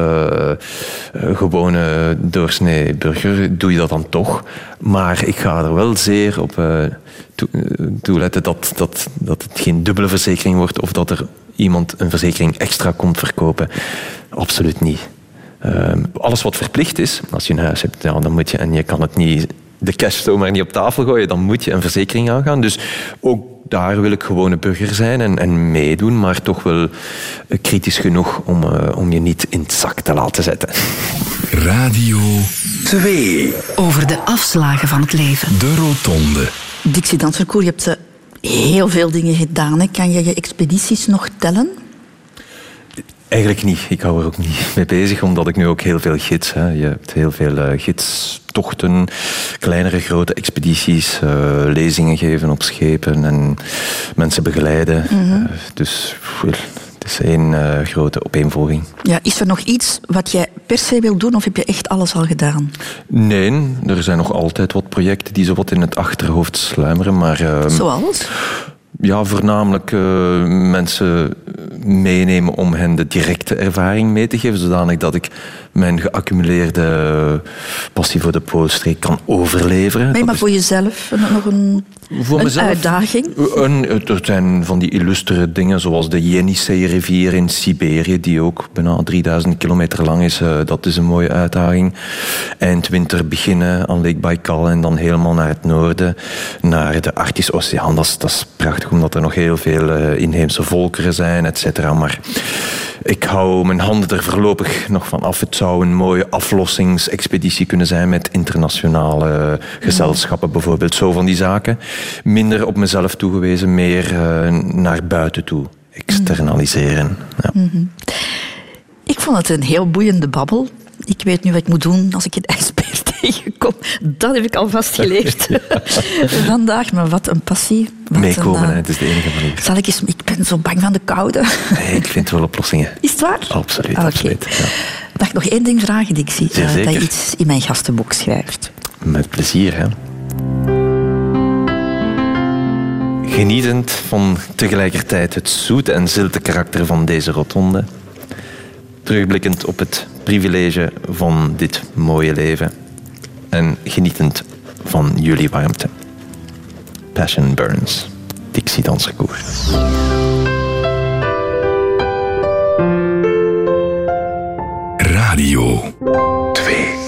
uh, gewone doorsnee burger doe je dat dan toch. Maar ik ga er wel zeer op toe, letten dat, dat, dat het geen dubbele verzekering wordt of dat er iemand een verzekering extra komt verkopen. Absoluut niet. Ehm, alles wat verplicht is, als je een huis hebt, ja, dan moet je, en je kan het niet de cash zomaar niet op tafel gooien, dan moet je een verzekering aangaan. Dus ook daar wil ik gewoon een burger zijn en, en meedoen, maar toch wel eh, kritisch genoeg om, uh, om je niet in het zak te laten zetten. Radio 2. Over de afslagen van het leven. De Rotonde. Dixie Dansverkoer, je hebt uh, heel veel dingen gedaan. Hè. Kan je je expedities nog tellen? Eigenlijk niet. Ik hou er ook niet mee bezig, omdat ik nu ook heel veel gids. Hè. Je hebt heel veel uh, gidstochten, kleinere, grote expedities, uh, lezingen geven op schepen en mensen begeleiden. Mm -hmm. uh, dus het is één grote opeenvolging. Ja, is er nog iets wat jij per se wil doen of heb je echt alles al gedaan? Nee, er zijn nog altijd wat projecten die zo wat in het achterhoofd sluimeren. Maar, ehm, Zoals? Ja, voornamelijk uh, mensen meenemen om hen de directe ervaring mee te geven, zodanig dat ik mijn geaccumuleerde passie voor de Poolstreek kan overleveren. Nee, maar voor jezelf nog een, voor een mezelf, uitdaging? Een, er zijn van die illustere dingen, zoals de Yenisei-rivier in Siberië, die ook bijna 3000 kilometer lang is. Uh, dat is een mooie uitdaging. Eindwinter beginnen aan Lake Baikal en dan helemaal naar het noorden, naar de Arctische Oceaan. Dat is, dat is prachtig, omdat er nog heel veel uh, inheemse volkeren zijn, et cetera. Maar ik hou mijn handen er voorlopig nog van af. Het zou een mooie aflossingsexpeditie kunnen zijn met internationale gezelschappen, bijvoorbeeld. Zo van die zaken. Minder op mezelf toegewezen, meer uh, naar buiten toe externaliseren. Ja. Mm -hmm. Ik vond het een heel boeiende babbel. Ik weet nu wat ik moet doen als ik een ijsbeer (laughs) tegenkom. Dat heb ik al vastgeleerd ja. (laughs) (laughs) vandaag. Maar wat een passie. Wat Meekomen, een, uh, het is de enige manier. Zal ik eens... Ik ben zo bang van de koude. Nee, ik vind wel oplossingen. Is het waar? Absoluut, okay. absoluut. Ja. Mag ik nog één ding vragen, Dixie? Uh, dat je iets in mijn gastenboek schrijft. Met plezier, hè. Genietend van tegelijkertijd het zoete en zilte karakter van deze rotonde. Terugblikkend op het privilege van dit mooie leven. En genietend van jullie warmte. Passion Burns, Dixie Danserkoer. Radio 2.